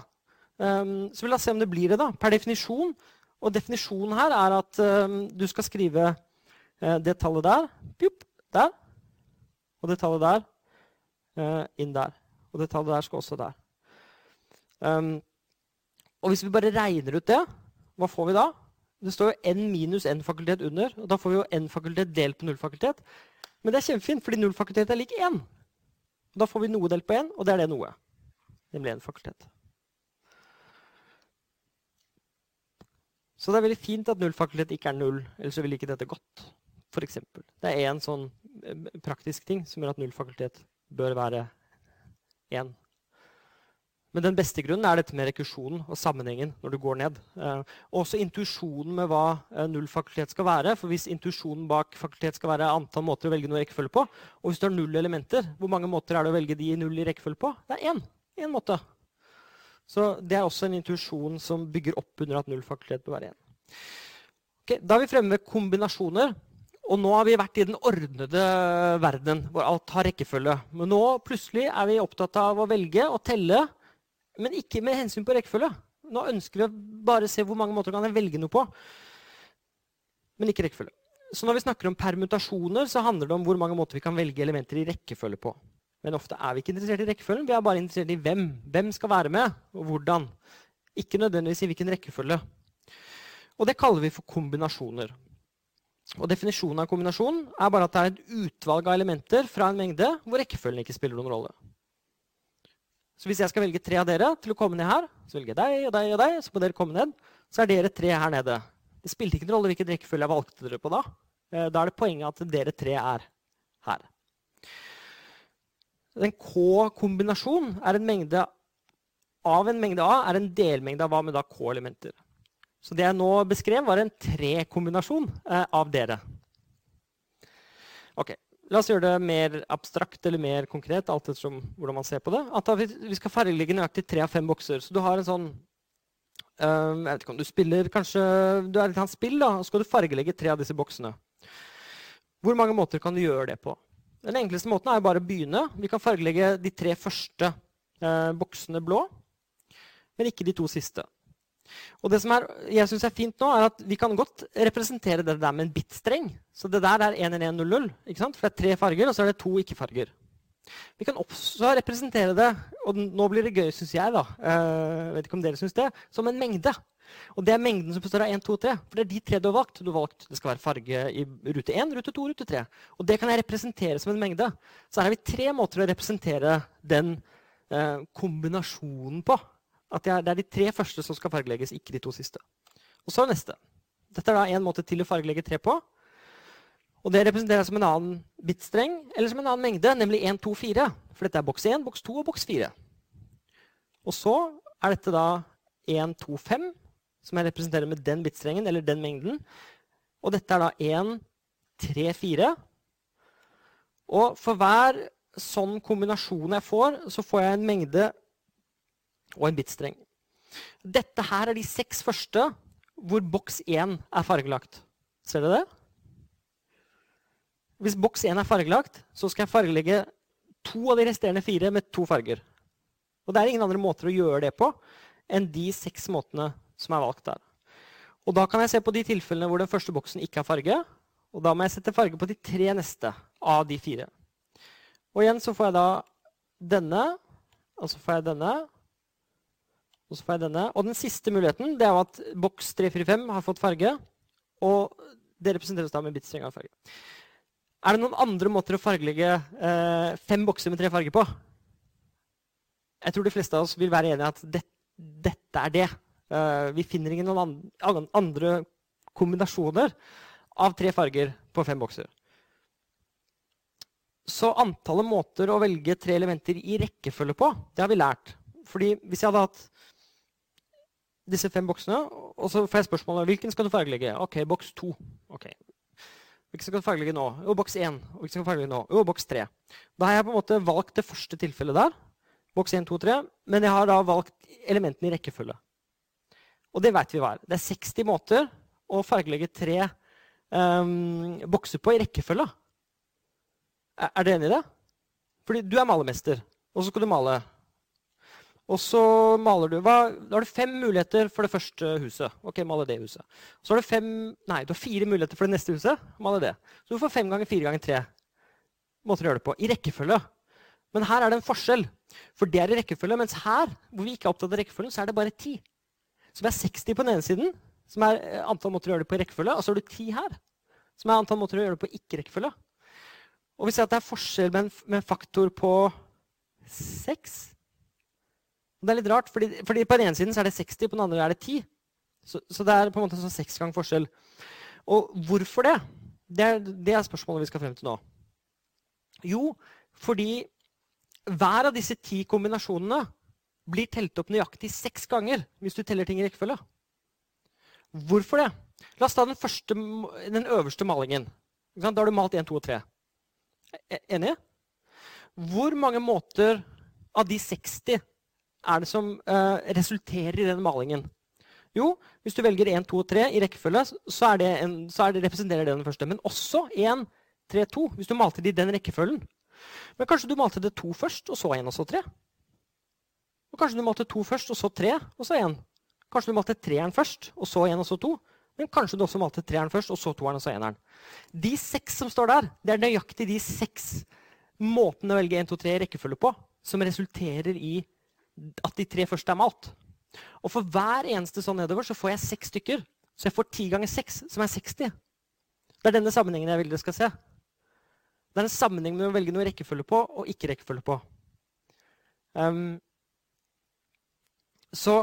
Um, så vi la oss se om det blir det. da. Per definisjon og definisjonen her er at uh, du skal skrive uh, det tallet der, der. Og det tallet der uh, inn der. Og det tallet der skal også der. Um, og hvis vi bare regner ut det, hva får vi da? Det står jo n minus n fakultet under. og Da får vi jo n fakultet delt på null fakultet. Men det er kjempefint, fordi null fakultet er lik én. Da får vi noe delt på én, og det er det noe. Nemlig én fakultet. Så det er veldig fint at nullfakultet ikke er null, ellers så ville ikke dette gått. For eksempel. det er én sånn eh, praktisk ting som gjør at nullfakultet bør være én. Men den beste grunnen er dette med rekursjonen og sammenhengen når du går ned. Eh, også intuisjonen med hva eh, null fakultet skal være. For hvis intuisjonen bak fakultet skal være antall måter å velge noe rekkefølge på, og hvis du har null elementer, hvor mange måter er det å velge de i null i rekkefølge på? Det er én. Én måte. Så det er også en intuisjon som bygger opp under at null fakultet bør være én. Okay, da er vi fremme ved kombinasjoner. Og nå har vi vært i den ordnede verden, hvor alt har rekkefølge. Men nå plutselig er vi opptatt av å velge og telle, men ikke med hensyn på rekkefølge. Nå ønsker vi å bare se hvor mange måter kan jeg velge noe på, men ikke rekkefølge. Så når vi snakker om permutasjoner, så handler det om hvor mange måter vi kan velge elementer i rekkefølge på. Men ofte er vi ikke interessert i rekkefølgen. Vi er bare interessert i hvem. Hvem skal være med, og hvordan. Ikke nødvendigvis i hvilken rekkefølge. Og det kaller vi for kombinasjoner. Og Definisjonen av kombinasjon er bare at det er et utvalg av elementer fra en mengde hvor rekkefølgen ikke spiller noen rolle. Så hvis jeg skal velge tre av dere til å komme ned her, så velger jeg deg og deg og deg, så må dere komme ned, så er dere tre her nede. Det spilte ikke noen rolle hvilken rekkefølge jeg valgte dere på da. Eh, da er det poenget at dere tre er her. En K-kombinasjon er en mengde av en mengde A er en delmengde av A med da K-elementer. Så det jeg nå beskrev, var en tre-kombinasjon eh, av dere. Ok, La oss gjøre det mer abstrakt eller mer konkret. alt etter hvordan man ser på det. At vi, skal fargelegge nøyaktig tre av fem bokser. Så du har en sånn Jeg vet ikke om du spiller kanskje Du er litt av spill, da, og skal du fargelegge tre av disse boksene. Hvor mange måter kan du gjøre det på? Den enkleste måten er bare å begynne. Vi kan fargelegge de tre første eh, boksene blå, men ikke de to siste. Og det som er, jeg synes er fint nå, er at vi kan godt representere det der med en bitstreng. Så det der er 11100, ikke sant? for det er tre farger, og så er det to ikke-farger. Vi kan også representere det, og nå blir det gøy, syns jeg, da, uh, vet ikke om dere synes det, som en mengde. Og det er mengden som består av 1, 2, 3. For det er de tre du har valgt. Du har valgt Det skal være farge i rute 1, rute 2, rute 3. Og det kan jeg representere som en mengde. Så her har vi tre måter å representere den eh, kombinasjonen på. At det er, de tre første som skal fargelegges, ikke de to siste. Og så neste. Dette er da en måte til å fargelegge tre på. Og det representerer som en annen bitstreng eller som en annen mengde, nemlig 1, 2, 4. For dette er boks 1, boks 2 og boks 4. Og så er dette da 1, 2, 5 som jeg representerer med den bitstrengen, eller den mengden. Og dette er da 1, 3, 4. Og for hver sånn kombinasjon jeg får, så får jeg en mengde og en bitstreng. Dette her er de seks første hvor boks 1 er fargelagt. Ser dere det? Hvis boks 1 er fargelagt, så skal jeg fargelegge to av de resterende fire med to farger. Og det er ingen andre måter å gjøre det på enn de seks måtene som er valgt der. Og da kan jeg se på de tilfellene hvor den første boksen ikke har farge. Og da må jeg sette farge på de tre neste av de fire. Og igjen så får jeg da denne, og så får jeg denne, og så får jeg denne. Og den siste muligheten det er at boks 345 har fått farge. Og det representeres da med bitstreng av farge. Er det noen andre måter å fargelegge eh, fem bokser med tre farger på? Jeg tror de fleste av oss vil være enige i at det, dette er det. Eh, vi finner ingen noen andre kombinasjoner av tre farger på fem bokser. Så antallet måter å velge tre elementer i rekkefølge på, det har vi lært. Fordi hvis jeg hadde hatt disse fem boksene, og så får jeg spørsmålet hvilken skal du fargelegge. Ok, boks to. Okay. Hvilken skal du fargelegge nå? Jo, boks én. Hvilken skal du fargelegge nå? Jo, boks tre. Da har jeg på en måte valgt det første tilfellet der. Boks 1, 2, 3. Men jeg har da valgt elementene i rekkefølge. Og det vet vi hva er. Det er 60 måter å fargelegge tre um, bokser på i rekkefølge. Er du enig i det? Fordi du er malermester, og så skal du male. Og så maler du hva, Da har du fem muligheter for det første huset. Ok, male det huset. Så har du fem, nei, du har fire muligheter for det neste huset. Male det. Så du får fem ganger fire ganger tre måter å gjøre det på. I rekkefølge. Men her er det en forskjell. For det er i rekkefølge, mens her, hvor vi ikke er opptatt av rekkefølgen, så er det bare ti. Så vi er 60 på den ene siden, som er eh, antall måter å gjøre det på i rekkefølge, og så har du ti her, som er antall måter å gjøre det på ikke-rekkefølge. Og vi ser at det er forskjell med en, med en faktor på 6. Det er litt rart, fordi, fordi, på den ene siden så er det 60, på den andre er det 10. Så, så det er på en måte sånn seks gang forskjell. Og hvorfor det? Det er, det er spørsmålet vi skal frem til nå. Jo, fordi hver av disse ti kombinasjonene blir telt opp nøyaktig seks ganger hvis du teller ting i rekkefølge. Hvorfor det? La oss ta den, første, den øverste malingen. Da har du malt 1, 2 og 3. E, enig? Hvor mange måter av de 60 er det som uh, resulterer i den malingen? Jo, hvis du velger 1, 2 og 3 i rekkefølge, så, det en, så det, representerer det den første. Men også 1, 3, 2, hvis du malte det i den rekkefølgen. Men kanskje du malte det 2 først, og så 1, og så 3. Og kanskje du malte 2 først, og så 3, og så 1. Kanskje du malte 3-eren først, og så 1, og så 2. Men kanskje du også malte 3-eren først, og så 2-eren, og så 1-eren. De seks som står der, det er nøyaktig de seks måtene å velge 1, 2, 3 i rekkefølge på som resulterer i at de tre første er malt. Og for hver eneste sånn nedover så får jeg seks stykker. Så jeg får ti ganger seks, som er 60. Det er denne sammenhengen jeg vil dere skal se. Det er en sammenheng med å velge noe rekkefølge på og ikke rekkefølge på. Um, så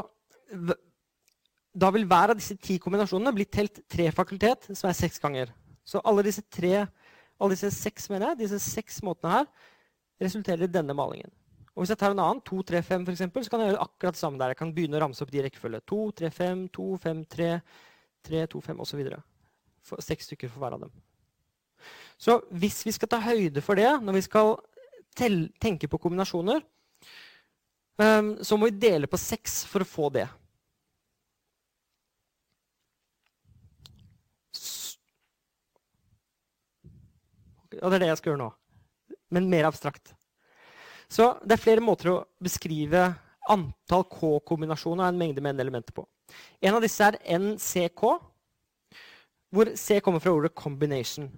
da vil hver av disse ti kombinasjonene bli telt tre fakultet, som er seks ganger. Så alle disse, tre, alle disse seks mener jeg, disse seks måtene her resulterer i denne malingen. Og Hvis jeg tar en annen, 2, 3, 5 for eksempel, så kan jeg gjøre akkurat det samme der. Jeg kan begynne å ramse opp de rekkefølge. 2, 3, 5, 2, 5, 3, 3, 2, 5 osv. Seks stykker for hver av dem. Så hvis vi skal ta høyde for det når vi skal tenke på kombinasjoner, um, så må vi dele på seks for å få det. Og det er det jeg skal gjøre nå. Men mer abstrakt. Så det er flere måter å beskrive antall K-kombinasjoner av en mengde med n-elementer på. En av disse er NCK, hvor C kommer fra ordet 'combination'.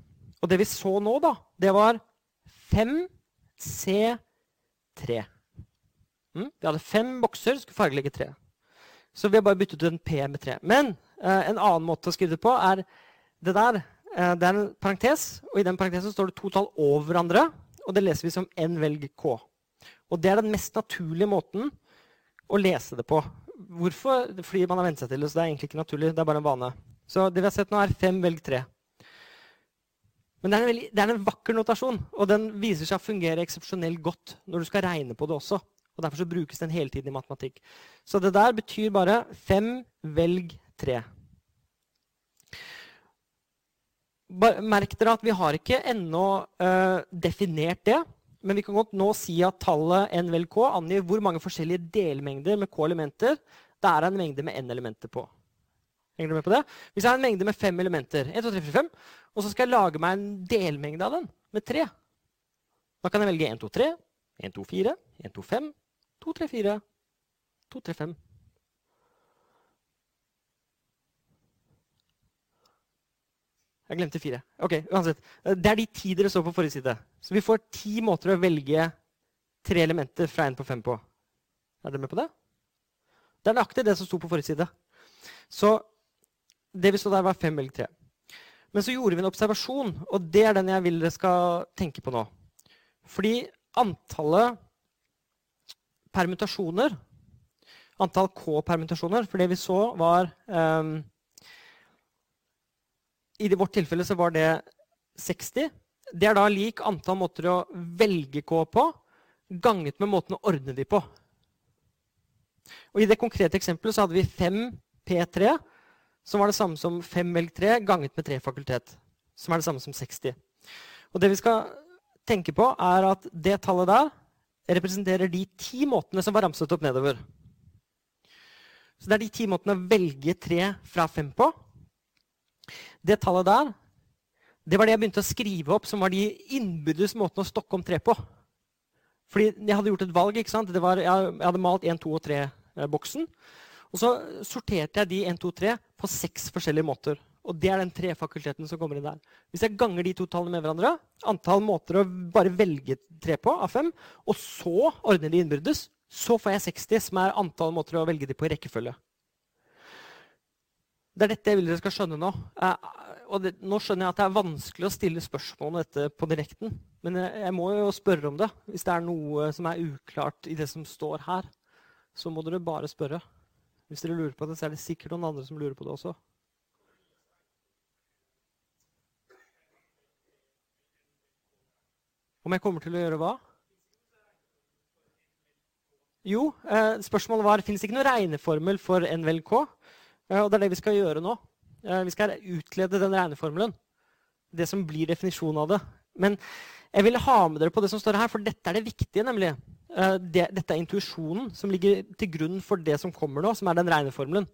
Og det vi så nå, da, det var 5C3. Mm? Vi hadde fem bokser, skulle fargelegge tre. Så vi har bare byttet ut en P med tre. Men eh, en annen måte å skrive det på er det der. Eh, det er en parentes, og i den parentesen står det to tall over hverandre. Og det leser vi som n velg k. Og det er den mest naturlige måten å lese det på. Hvorfor? Fordi man har vent seg til det. så det er egentlig ikke naturlig, det er bare en vane. Så det vi har sett nå, er fem velg tre. Men det er, veldig, det er, en vakker notasjon, og den viser seg å fungere eksepsjonelt godt når du skal regne på det også. Og Derfor så brukes den hele tiden i matematikk. Så det der betyr bare fem, velg tre. Merk dere at vi har ikke ennå uh, definert det. Men vi kan godt nå si at tallet n vel k angir hvor mange forskjellige delmengder med k elementer det er en mengde med n elementer på. Henger du med på det? Hvis jeg har en mengde med fem elementer, 1, 2, 3, 4, 5, og så skal jeg lage meg en delmengde av den med tre, da kan jeg velge 1, 2, 3, 1, 2, 4, 1, 2, 5, 2, 3, 4, 2, 3, 5. Jeg glemte fire. Ok, uansett. Det er de ti dere så på forrige side. Så vi får ti måter å velge tre elementer fra én på fem på. Er dere med på det? Det er nøyaktig det som sto på forrige side. Så det vi så der, var fem velg tre. Men så gjorde vi en observasjon, og det er den jeg vil dere skal tenke på nå. Fordi antallet permutasjoner, antall K-permutasjoner For det vi så, var um, I vårt tilfelle så var det 60. Det er da lik antall måter å velge K på ganget med måten å ordne de på. Og I det konkrete eksempelet så hadde vi 5 P3, som var det samme som 5 velg 3 ganget med 3 fakultet. Som er det samme som 60. Og det vi skal tenke på, er at det tallet der representerer de ti måtene som var ramset opp nedover. Så det er de ti måtene å velge 3 fra 5 på. Det tallet der det var det jeg begynte å skrive opp som var de innbyrdes måtene å stokke om tre på. Fordi jeg hadde gjort et valg. ikke sant? Var, jeg hadde malt 1, 2 og 3-boksen. Og så sorterte jeg de 1, 2, 3 på seks forskjellige måter. Og det er den tre fakulteten som kommer inn der. Hvis jeg ganger de to tallene med hverandre, antall måter å bare velge tre på av fem, og så ordner de innbyrdes, så får jeg 60, som er antall måter å velge de på i rekkefølge. Det er dette jeg vil dere skal skjønne nå. Og det, nå skjønner jeg at det er vanskelig å stille spørsmål om dette på direkten. Men jeg, jeg, må jo spørre om det. Hvis det er noe som er uklart i det som står her, så må dere bare spørre. Hvis dere lurer på det, så er det sikkert noen andre som lurer på det også. Om jeg kommer til å gjøre hva? Jo, eh, spørsmålet var fins ikke noen regneformel for NVLK. Eh, og det er det vi skal gjøre nå. Eh, vi skal utlede den regneformelen. Det som blir definisjonen av det. Men jeg vil ha med dere på det som står her, for dette er det viktige. nemlig. Eh, dette er intuisjonen som ligger til grunn for det som kommer nå, som er den regneformelen.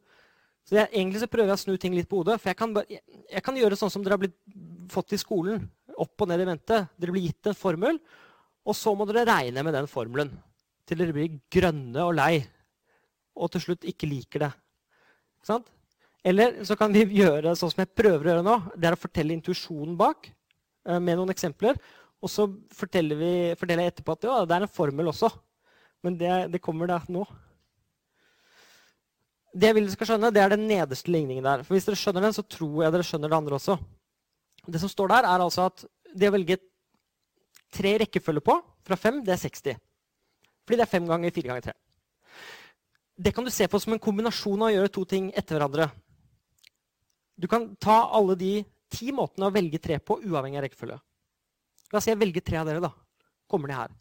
Så jeg, Egentlig så prøver jeg å snu ting litt på hodet. For jeg kan, jeg, jeg kan gjøre sånn som dere har blitt, fått i skolen. Opp og ned i vente. Dere blir gitt en formel, og så må dere regne med den formelen. Til dere blir grønne og lei, og til slutt ikke liker det. Ikke sant? Eller så kan vi gjøre sånn som jeg prøver å gjøre nå. Det er å fortelle intuisjonen bak eh, med noen eksempler. Og så forteller, vi, forteller jeg etterpå at ja, det er en formel også. Men det, det kommer da nå. Det jeg vil dere skal skjønne, det er den nederste ligningen der. For Hvis dere skjønner den, så tror jeg dere skjønner det andre også. Det som står der, er altså at det å velge tre rekkefølger på fra fem, det er 60. Fordi det er fem ganger fire ganger tre. Det kan du se på som en kombinasjon av å gjøre to ting etter hverandre. Du kan ta alle de ti måtene å velge tre på, uavhengig av rekkefølge. La oss si jeg velger tre av dere. da. Kommer de her.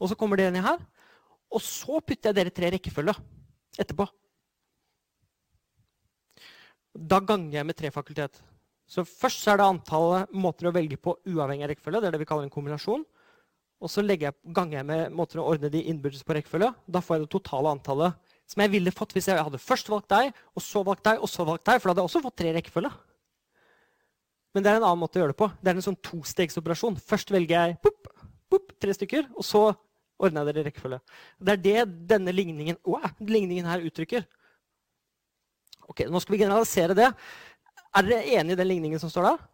Og så kommer dere ned her. Og så putter jeg dere tre i rekkefølge etterpå. Da ganger jeg med tre fakultet. Så Først så er det antallet måter å velge på uavhengig av rekkefølge. Det er det vi kaller en kombinasjon. Og så jeg, ganger jeg med måter å ordne de innbyrdes på rekkefølge. Da får jeg det totale antallet som jeg ville fått hvis jeg hadde først valgt deg, og så valgt deg, og så valgt deg. For da hadde jeg også fått tre rekkefølge. Men det er en annen måte å gjøre det på. Det er en sånn tostegsoperasjon. Først velger jeg pop, pop, tre stykker, og så ordner jeg dere rekkefølge. Det er det denne ligningen, wow, ligningen her uttrykker. Ok, Nå skal vi generalisere det. Er dere enig i den ligningen som står der?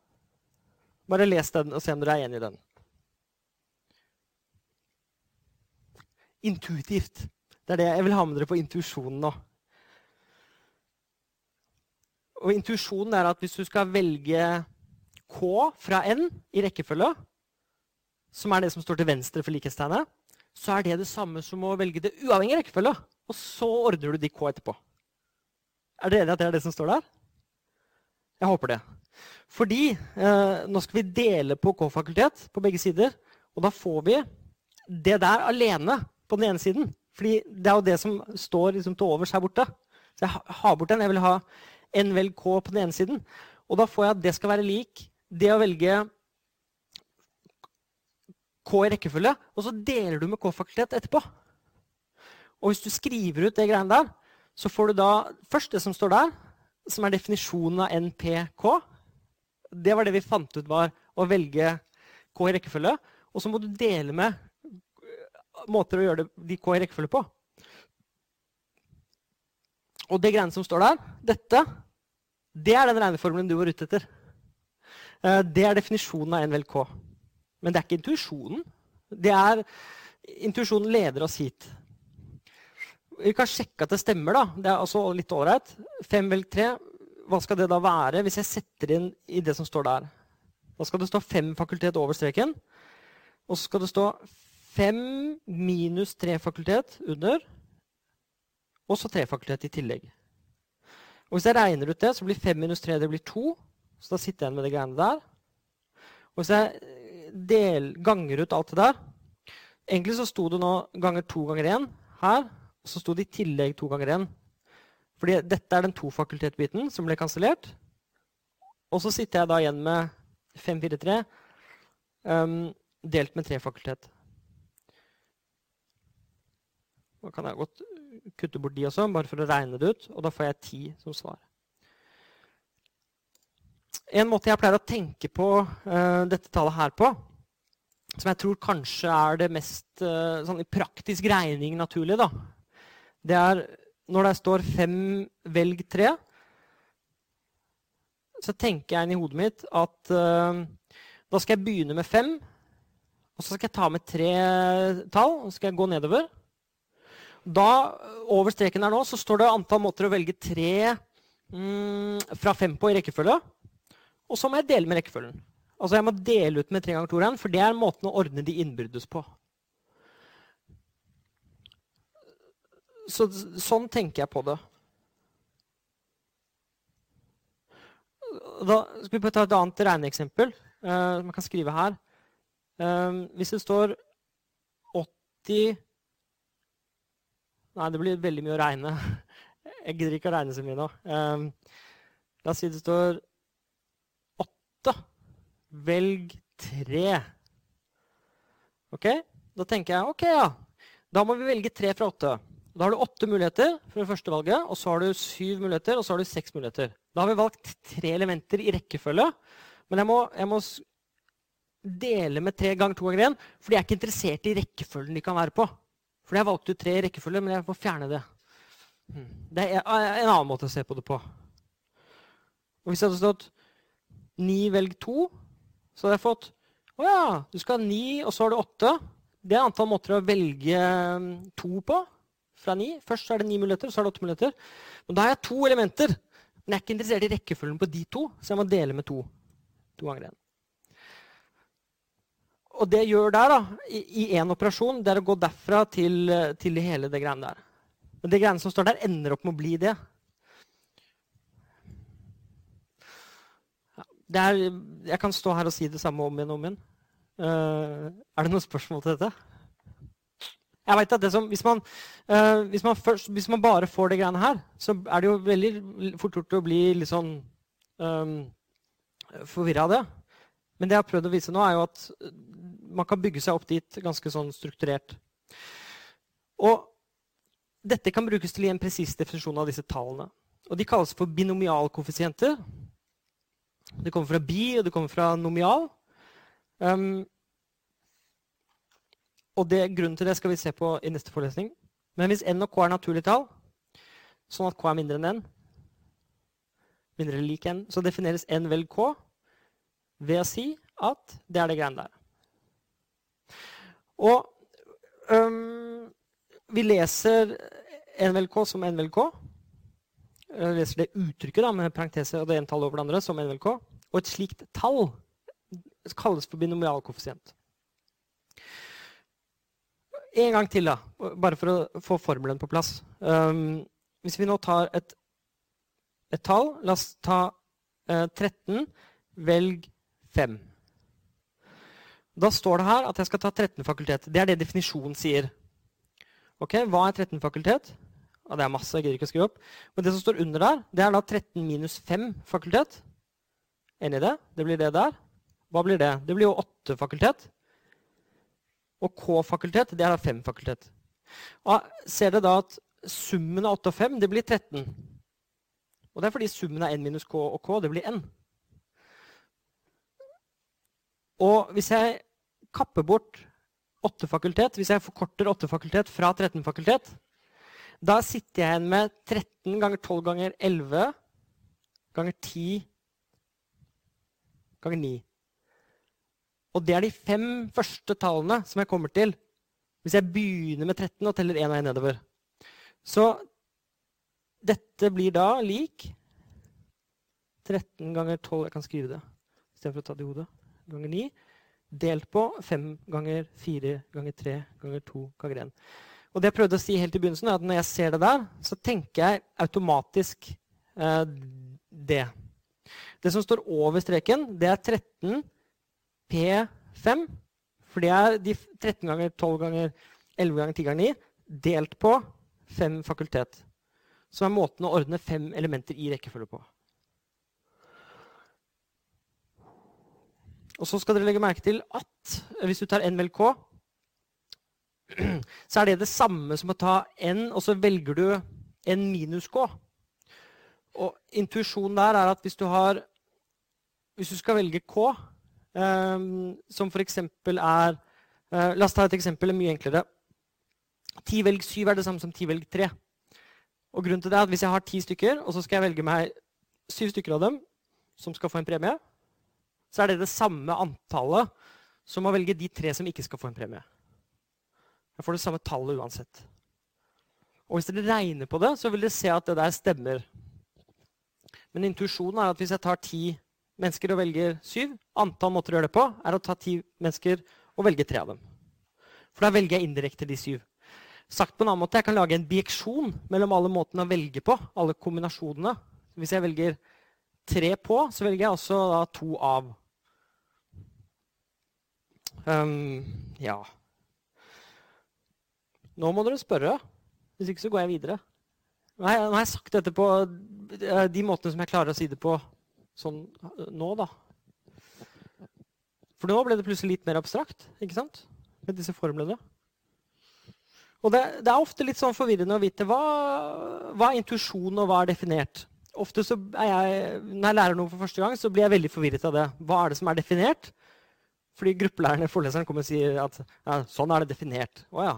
Bare les den og se om dere er enig i den. Intuitivt. Det er det jeg vil ha med dere på intuisjonen nå. Og intuisjonen er at hvis du skal velge K fra N i rekkefølge, som er det som står til venstre for likhetstegnet, så er det det samme som å velge det uavhengig rekkefølge. Og så ordner du de K etterpå. Er dere i at det er det som står der? Jeg håper det. Fordi eh, nå skal vi dele på K-fakultet på begge sider. Og da får vi det der alene på den ene siden. Fordi det er jo det som står liksom til overs her borte. Så jeg har bort den. Jeg vil ha N vel K på den ene siden. Og da får jeg at det skal være lik det å velge K i rekkefølge, og så deler du med K-fakultet etterpå. Og hvis du skriver ut det greiene der, så får du da først det som står der, som er definisjonen av NPK. Det var det vi fant ut var å velge K i rekkefølge. Og så må du dele med måter å gjøre det, de K i rekkefølge på. Og det greiene som står der, dette, det er den regneformelen du var ute etter. Eh, det er definisjonen av NVLK. Men det er ikke intuisjonen. Det er Intuisjonen leder oss hit. Vi kan sjekke at det stemmer. da. Det er altså litt ålreit. Fem velg tre. Hva skal det da være hvis jeg setter inn i det som står der? Da skal det stå fem fakultet over streken. Og så skal det stå fem minus tre fakultet under. Og så tre fakultet i tillegg. Og Hvis jeg regner ut det, så blir fem minus tre det blir to. Så da sitter jeg igjen med det greiene der. Og hvis jeg del, ganger ut alt det der Egentlig så sto det nå ganger to ganger én her. Og så sto det i tillegg to ganger én. Fordi dette er den to fakultet-biten som ble kansellert. Og så sitter jeg da igjen med 543 um, delt med tre fakultet. Da kan jeg godt kutte bort de også, bare for å regne det ut. Og da får jeg 10 som svar. En måte jeg pleier å tenke på uh, dette tallet her på, som jeg tror kanskje er det mest uh, sånn i praktisk regning naturlig, da, det er når det står 'fem, velg tre', så tenker jeg inn i hodet mitt at uh, da skal jeg begynne med fem. Og så skal jeg ta med tre tall og så skal jeg gå nedover. Da, Over streken her nå så står det antall måter å velge tre mm, fra fem på i rekkefølge. Og så må jeg dele med rekkefølgen. Altså Jeg må dele ut med tre ganger to renn, for det er måten å ordne de innbyrdes på. Så, sånn tenker jeg på det. Da skal vi ta et annet regneeksempel uh, man kan skrive her. Uh, hvis det står 80 Nei, det blir veldig mye å regne. Jeg gidder ikke å regne så mye nå. Um, la oss si det står åtte. Velg tre. Ok? Da tenker jeg ok, ja. Da må vi velge tre fra åtte. Da har du åtte muligheter for det første valget, og så har du syv muligheter, og så har du seks muligheter. Da har vi valgt tre elementer i rekkefølge. Men jeg må, jeg må dele med tre ganger to ganger én, for de er ikke interessert i rekkefølgen de kan være på. Fordi jeg valgte ut tre i rekkefølge, men jeg må fjerne det. Hmm. Det er en annen måte å se på det på. Og hvis jeg hadde stått 'ni velg to', så hadde jeg fått å ja, du skal ha ni, og så har du åtte. Det er antall måter å velge hmm, to på fra ni. Først er det ni muligheter, så er det åtte muligheter. Men da har jeg to elementer. Men jeg er ikke interessert i rekkefølgen på de to, så jeg må dele med to. To ganger én og det gjør der, da, i én operasjon, det er å gå derfra til, til hele det greiene der. Men det greiene som står der, ender opp med å bli det. det er, jeg kan stå her og si det samme om igjen og om igjen. Uh, er det noen spørsmål til dette? Jeg vet at som, hvis, man, uh, hvis, man først, hvis, man, bare får det greiene her, så er det jo veldig fort gjort å bli litt sånn um, forvirra av det. Men det jeg har prøvd å vise nå, er jo at man kan bygge seg opp dit ganske sånn strukturert. Og dette kan brukes til en presis definisjon av disse tallene. Og de kalles for binomialkoeffisienter. Det kommer fra bi, og det kommer fra nomial. Um, og det, Grunnen til det skal vi se på i neste forelesning. Men hvis n og k er naturlige tall, sånn at k er mindre enn n, mindre lik n, så defineres n vel k ved å si at det er det greiene der. Og um, vi leser NVLK som NVLK. Vi leser det uttrykket da, med parentese og det ene tallet over det andre som NVLK. Og et slikt tall kalles for binomialkoeffisient. En gang til, da, bare for å få formelen på plass. Um, hvis vi nå tar et, et, tall La oss ta uh, 13. Velg 5. Da står det her at jeg skal ta 13 fakultet. Det er det definisjonen sier. Ok, Hva er 13 fakultet? Ja, det er masse. jeg gidder ikke å skrive opp. Men det som står under der, det er da 13 minus 5 fakultet. Enig i det? Det blir det der. Hva blir det? Det blir jo 8 fakultet. Og K-fakultet, det er da 5 fakultet. Og ser dere da at summen av 8 og 5 det blir 13? Og det er fordi summen av n minus k og k, det blir n. Og hvis jeg kapper bort åtte fakultet, hvis jeg forkorter åtte fakultet fra 13 fakultet, da sitter jeg igjen med 13 ganger 12 ganger 11 ganger 10 ganger 9. Og det er de fem første tallene som jeg kommer til hvis jeg begynner med 13 og teller 1 og 1 nedover. Så dette blir da lik 13 ganger 12 Jeg kan skrive det istedenfor å ta det i hodet. Ganger 9 delt på 5 ganger 4 ganger 3 ganger 2 ganger 1. Og det jeg prøvde å si helt i begynnelsen, er at når jeg ser det der, så tenker jeg automatisk eh, det. Det som står over streken, det er 13 P5. For det er de 13 ganger 12 ganger 11 ganger 10 ganger 9 delt på 5 fakultet. Som er måten å ordne fem elementer i rekkefølge på. Og så skal dere legge merke til at hvis du tar n vel k, så er det det samme som å ta n, og så velger du n minus k. Og intuisjonen der er at hvis du har Hvis du skal velge k, um, som f.eks. er uh, La oss ta et eksempel mye enklere. 10 velg 7 er det samme som 10 velg 3. Og grunnen til det er at Hvis jeg har ti stykker, og så skal jeg velge meg syv stykker av dem som skal få en premie, så er det det samme antallet som å velge de tre som ikke skal få en premie. Jeg får det samme tallet uansett. Og hvis dere regner på det, så vil dere se at det der stemmer. Men intuisjonen er at hvis jeg tar ti mennesker og velger syv, antall måter å gjøre det på er å ta ti mennesker og velge tre av dem. For da velger jeg indirekte de syv. Sagt på en annen måte, Jeg kan lage en bieksjon mellom alle måtene å velge på. alle kombinasjonene. Hvis jeg velger tre på, så velger jeg også to av. Um, ja Nå må dere spørre. Hvis ikke så går jeg videre. Nå har jeg, nå har jeg sagt dette på eh, de måtene som jeg klarer å si det på sånn eh, nå, da. For nå ble det plutselig litt mer abstrakt ikke sant? med disse formlene. Og det, det, er ofte litt sånn forvirrende å vite hva, hva er intuisjon og hva er definert. Ofte jeg, Når jeg lærer noe for første gang, så blir jeg veldig forvirret av det. Hva er det som er definert? Fordi gruppelæreren foreleseren kommer og sier at ja, sånn er det definert. Å ja.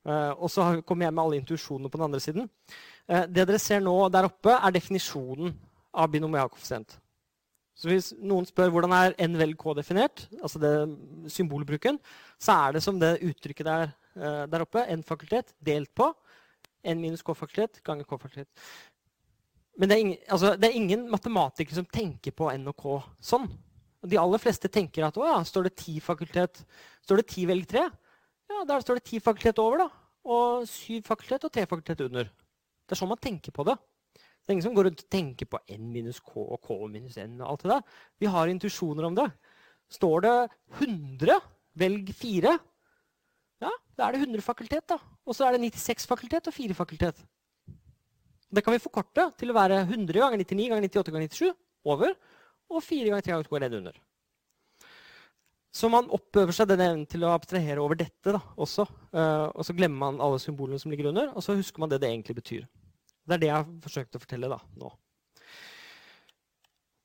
Uh, og så kommer jeg med alle intuisjonene på den andre siden. Uh, det dere ser nå der oppe, er definisjonen av binomialkoeffisient. Så hvis noen spør hvordan er n vel k definert, altså det symbolbruken, så er det som det uttrykket der, uh, der oppe, n fakultet delt på n minus k fakultet ganger k fakultet. Men det er, ingen, altså, det er ingen matematikere som tenker på n og k sånn. De aller fleste tenker at å ja, står det ti fakultet, står det ti velg tre, ja, der står det ti fakultet over, da. Og syv fakultet og tre fakultet under. Det er sånn man tenker på det. Det er ingen som går rundt og tenker på n minus k og k minus n. og alt det der. Vi har intuisjoner om det. Står det 100, velg 4, ja, da er det 100 fakultet. da. Og så er det 96 fakultet og 4 fakultet. Det kan vi forkorte til å være 100 ganger 99 ganger 98 ganger 97 over og fire ganger tre ganger to er 1 under. Så man oppøver seg den evnen til å abstrahere over dette da, også. Uh, og så glemmer man alle symbolene som ligger under, og så husker man det det egentlig betyr. Det er det jeg har forsøkt å fortelle da, nå.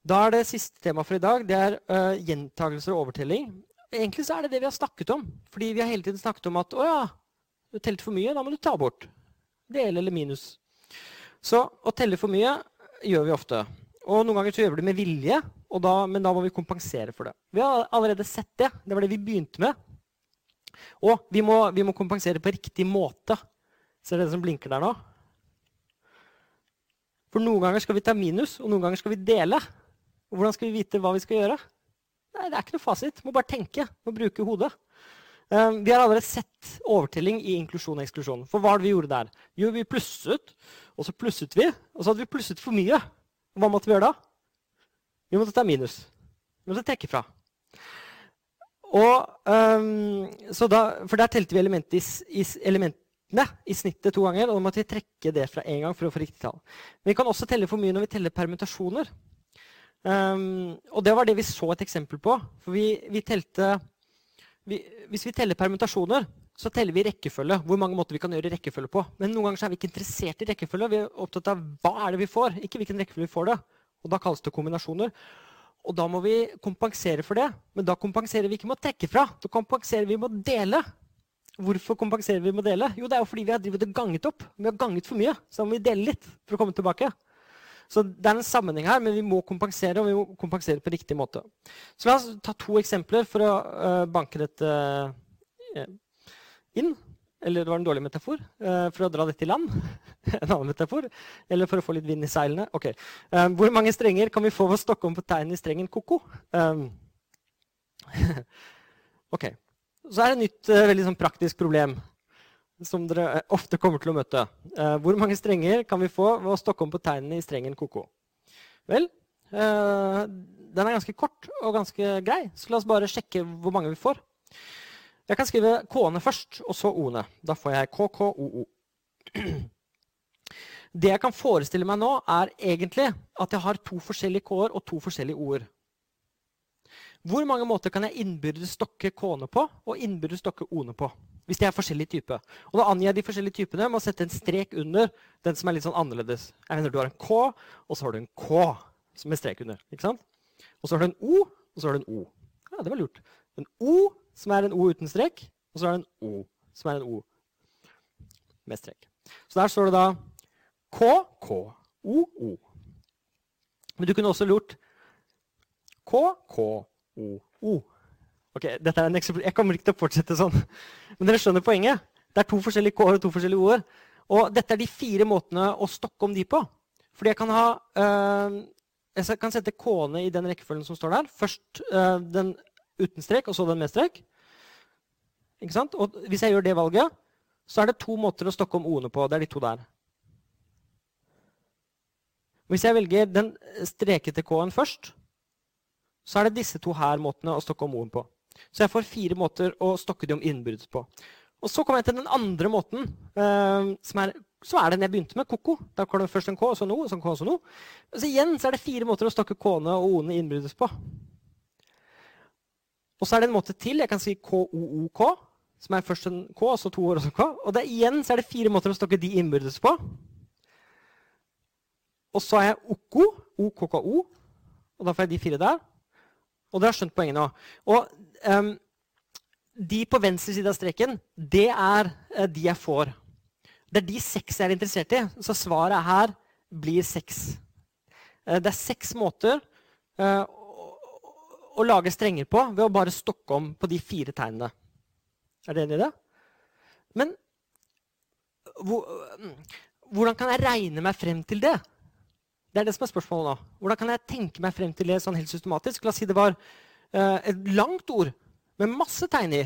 Da er det siste tema for i dag. Det er uh, gjentagelser og overtelling. Egentlig så er det det vi har snakket om. Fordi vi har hele tiden snakket om at å ja, du telte for mye, da må du ta bort. Del eller minus. Så å telle for mye gjør vi ofte. Og noen ganger så gjør vi det med vilje, da, men da må vi kompensere for det. Vi har allerede sett det. Det var det vi begynte med. Og vi må, vi må kompensere på riktig måte. Ser dere det som blinker der nå? For noen ganger skal vi ta minus, og noen ganger skal vi dele. Og hvordan skal vi vite hva vi skal gjøre? Nei, Det er ikke noe fasit. Må bare tenke. Må bruke hodet. Um, vi har allerede sett overtelling i inklusjon og eksklusjon. For hva var det vi gjorde der? Jo, vi plusset, og så plusset vi, og så hadde vi plusset for mye. Hva måtte vi gjøre da? Vi måtte ta minus. Vi måtte trekke fra. Og, um, da, for der telte vi element i, i, elementene i snittet to ganger. Og da måtte vi trekke det fra én gang for å få riktig tall. Men vi kan også telle for mye når vi teller permutasjoner. Um, og det var det vi så et eksempel på. For vi, vi telte vi, Hvis vi teller permutasjoner, så teller vi rekkefølge. hvor mange måter vi kan gjøre rekkefølge på. Men noen ganger er vi ikke interessert i rekkefølge. Vi er opptatt av hva er det vi får, ikke hvilken rekkefølge vi får det. Og Da kalles det kombinasjoner. Og da må vi kompensere for det. Men da kompenserer vi ikke med å trekke fra. Da kompenserer vi med å dele. Hvorfor kompenserer vi med å dele? Jo, det er jo fordi vi har drivet ganget opp. Vi har ganget for mye. Så da må vi dele litt for å komme tilbake. Så det er en sammenheng her, men vi må kompensere, og vi må kompensere på riktig måte. Så la oss ta to eksempler for å uh, banke dette uh, inn. Eller det var en dårlig metafor. Uh, for å dra dette i land. en annen metafor. Eller for å få litt vind i seilene. Ok. hvor mange strenger kan vi få ved å stokke om på tegnet i strengen ko-ko? Um, ok. Så er det et nytt, veldig sånn praktisk problem som dere ofte kommer til å møte. Eh, hvor mange strenger kan vi få ved å stokke om på tegnene i strengen koko? Vel, eh, den er ganske kort og ganske grei, så la oss bare sjekke hvor mange vi får. Jeg kan skrive k-ene først, og så o-ene. Da får jeg KKOO. Det jeg kan forestille meg nå, er egentlig at jeg har to forskjellige k-er og to forskjellige o-er. Hvor mange måter kan jeg innbyrdes stokke k-ene på og innbyrdes stokke o-ene på? Hvis de er forskjellige typer. Og Da angir jeg de forskjellige typene med å sette en strek under den som er litt sånn annerledes. Jeg mener Du har en K, og så har du en K med strek under. ikke sant? Og så har du en O, og så har du en O. Ja, det var lurt. En O som er en O uten strek, og så er det en O som er en O med strek. Så der står det da K, K, O, O. Men du kunne også lurt K, K, O, O. Ok, dette er en eksempel. Jeg kommer ikke til å fortsette sånn. Men dere skjønner poenget. Det er to forskjellige k-er og to forskjellige o-er. Og dette er de fire måtene å stokke om de på. Fordi jeg kan ha øh, Jeg kan sette k-ene i den rekkefølgen som står der. Først øh, den uten strek, og så den med strek. Ikke sant? Og hvis jeg gjør det valget, så er det to måter å stokke om o-ene på. Det er de to der. Hvis jeg velger den strekete k-en først, så er det disse to her måtene å stokke om o-en på. Så jeg får fire måter å stokke de om innbruddet på. Og så kommer jeg til den andre måten, uh, som, er, som er den jeg begynte med, koko. Da kommer det først en K, og så no, og så en K, og så no. Så igjen så er det fire måter å stokke K-ene og O-ene innbruddet på. Og så er det en måte til. Jeg kan si K-O-O-K, som er først en K, og så to år, og så K. Og det, igjen så er det fire måter å stokke de innbyrdes på. Og så er jeg OKO, O-K-K-O, og da får jeg de fire der. Og dere har skjønt poenget nå. Og um, de på venstre side av streken, det er uh, de jeg får. Det er de seks jeg er interessert i. Så svaret her blir seks. Uh, det er seks måter uh, å, lage strenger på ved å bare stokke om på de fire tegnene. Er dere enig i det? Men hvor, hvordan kan jeg regne meg frem til det? Det er det som er spørsmålet nå. Hvordan kan jeg tenke meg frem til det sånn helt systematisk? La oss si det var uh, et langt ord med masse tegn i.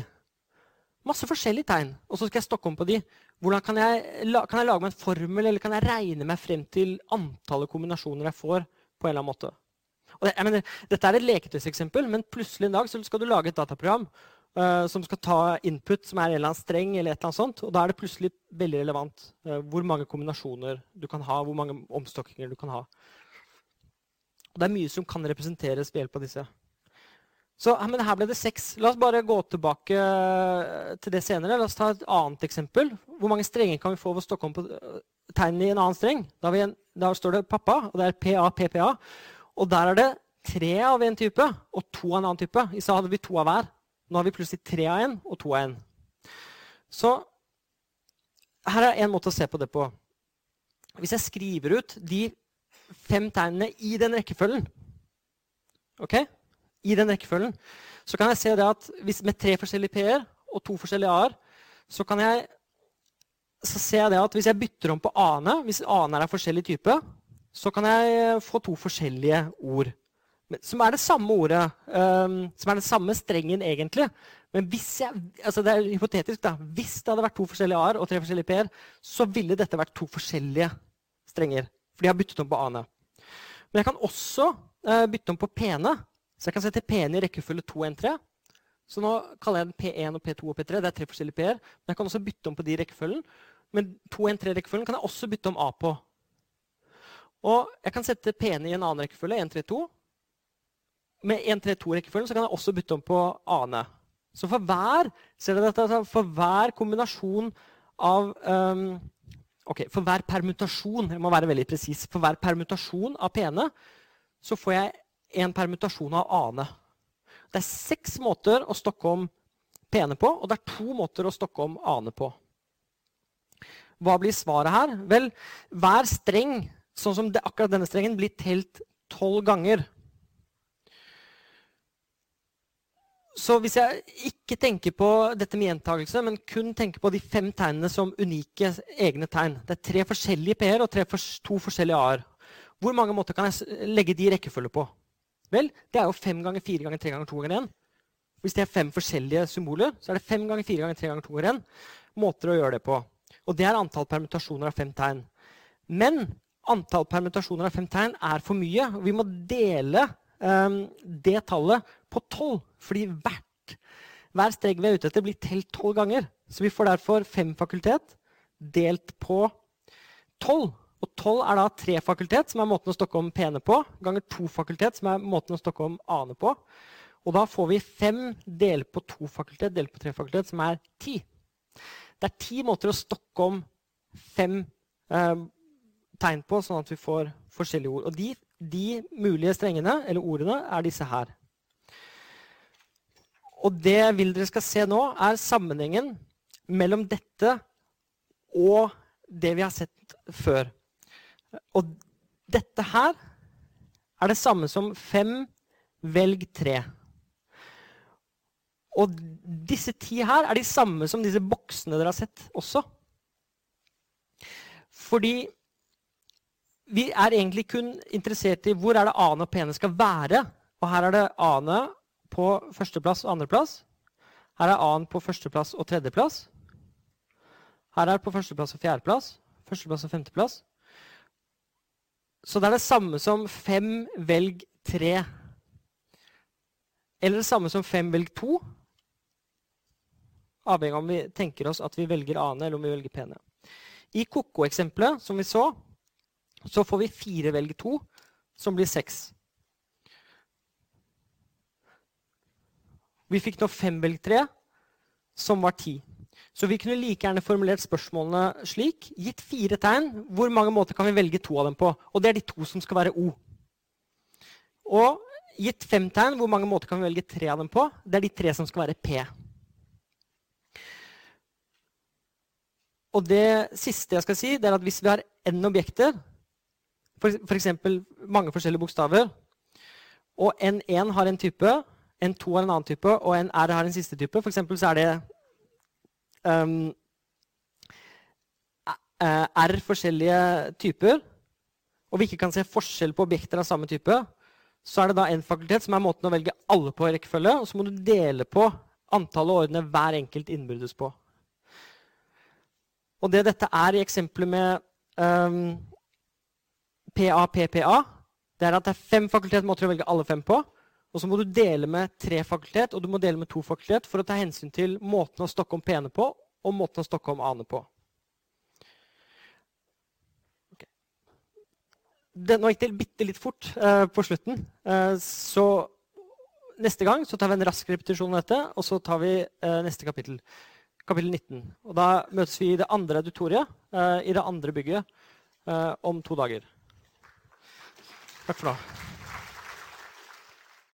Masse forskjellige tegn. Og så skal jeg stokke om på de. Hvordan kan jeg, kan jeg lage meg en formel, eller kan jeg regne meg frem til antallet kombinasjoner jeg får? på en eller annen måte? Det, mener, dette er et leketøyseksempel, men plutselig en dag skal du lage et dataprogram uh, som skal ta input som er en eller annen streng, eller et eller annet sånt, og da er det plutselig veldig relevant uh, hvor mange kombinasjoner du kan ha, hvor mange omstokkinger du kan ha. Og det er mye som kan representeres ved hjelp av disse. Så, men her ble det seks. La oss bare gå tilbake eh, til det senere. La oss ta et annet eksempel. Hvor mange strenger kan vi få ved å stokke om på tegnet i en annen streng? Da, en, da, står det pappa, og det er PA, PPA. Og der er det tre av en type og to av en annen type. I stad hadde vi to av hver. Nå har vi plutselig tre av en og to av en. Så her er en måte å se på det på. Hvis jeg skriver ut de fem tegnene i den rekkefølgen. Ok? I den rekkefølgen. Så kan jeg se det at hvis med tre forskjellige P-er og to forskjellige A-er, så kan jeg så ser jeg det at hvis jeg bytter om på A-ene, hvis A-ene er av forskjellig type, så kan jeg få to forskjellige ord. Som er det samme ordet, um, som er den samme strengen egentlig. Men hvis jeg, altså det er hypotetisk da, hvis det hadde vært to forskjellige A-er og tre forskjellige P-er, så ville dette vært to forskjellige strenger. For de har byttet om på A-ene. Men jeg kan også uh, bytte om på P-ene. Så jeg kan sette P-ene i rekkefølge 2, 1, 3. Så nå kaller jeg den P1 og P2 og P3. Det er tre forskjellige P-er. Men jeg kan også bytte om på de rekkefølgen. Men 2, 1, 3-rekkefølgen kan jeg også bytte om A på. Og jeg kan sette P-ene i en annen rekkefølge, 1, 3, 2. Med 1, 3, 2-rekkefølgen kan jeg også bytte om på A-ene. Så for hver, dette, for hver kombinasjon av um, ok, For hver permutasjon jeg må være veldig presis, for hver permutasjon av p-ene så får jeg en permutasjon av a-ene. Det er seks måter å stokke om p-ene på, og det er to måter å stokke om a-ene på. Hva blir svaret her? Vel, hver streng, sånn som det, akkurat denne strengen, blir telt tolv ganger. Så hvis jeg ikke tenker på dette med gjentakelse, men kun tenker på de fem tegnene som unike egne tegn Det er tre forskjellige p-er og for, to forskjellige a-er. Hvor mange måter kan jeg legge de i rekkefølge på? Vel, det er jo fem ganger fire ganger tre ganger to ganger én. Hvis det er fem forskjellige symboler, så er det fem ganger fire ganger tre ganger to ganger én måter å gjøre det på. Og det er antall permutasjoner av fem tegn. Men antall permutasjoner av fem tegn er for mye. Vi må dele um, det tallet på tolv. Fordi hvert, hver steg vi er ute etter, blir telt tolv ganger. Så vi får derfor fem fakultet delt på tolv. Og tolv er da tre fakultet, som er måten å stokke om p-ene på, ganger to fakultet, som er måten å stokke om a-ene på. Og da får vi fem delt på to fakultet delt på tre fakultet, som er ti. Det er ti måter å stokke om fem eh, tegn på, sånn at vi får forskjellige ord. Og de, de mulige strengene, eller ordene, er disse her. Og det vil dere skal se nå, er sammenhengen mellom dette og det vi har sett før. Og dette her er det samme som fem velg tre. Og disse ti her er de samme som disse boksene dere har sett også. Fordi vi er egentlig kun interessert i hvor er det a-ene og p-ene skal være. Og her er det a-ene på førsteplass og andreplass. Her er a-en på førsteplass og tredjeplass. Her er på førsteplass og fjerdeplass. Førsteplass og femteplass. Så det er det samme som fem velg tre. Eller det samme som fem velg to. Avhengig av om vi tenker oss at vi velger ane eller om vi velger pene. I koko-eksempelet som vi så, så får vi fire velg to, som blir seks. Vi fikk nå fem velg tre, som var ti. Så vi kunne like gjerne formulert spørsmålene slik. Gitt fire tegn, hvor mange måter kan vi velge to av dem på? Og det er de to som skal være O. Og gitt fem tegn, hvor mange måter kan vi velge tre av dem på? Det er de tre som skal være P. Og det siste jeg skal si, det er at hvis vi har n objekter, f.eks. mange forskjellige bokstaver, og n1 har en type, n2 har en annen type, og nr har en siste type, f.eks. så er det um, R forskjellige typer, og vi ikke kan se forskjell på objekter av samme type, så er det da en fakultet som er måten å velge alle på i rekkefølge, og så må du dele på antallet og ordene hver enkelt innbyrdes på. Og det dette er i eksempelet med um, PA-PPA, det er at det er fem fakultet måter å velge alle fem på. Og så må du dele med tre fakultet og du må dele med to fakultet for å ta hensyn til måten å stokke om p-ene på og måten å stokke om a-ene på. Okay. Det, nå gikk det bitte litt fort uh, på slutten. Uh, så neste gang tar vi en rask repetisjon av dette, og så tar vi uh, neste kapittel. Kapittel 19. Og da møtes vi i det andre auditoriet i det andre bygget om to dager. Takk for nå.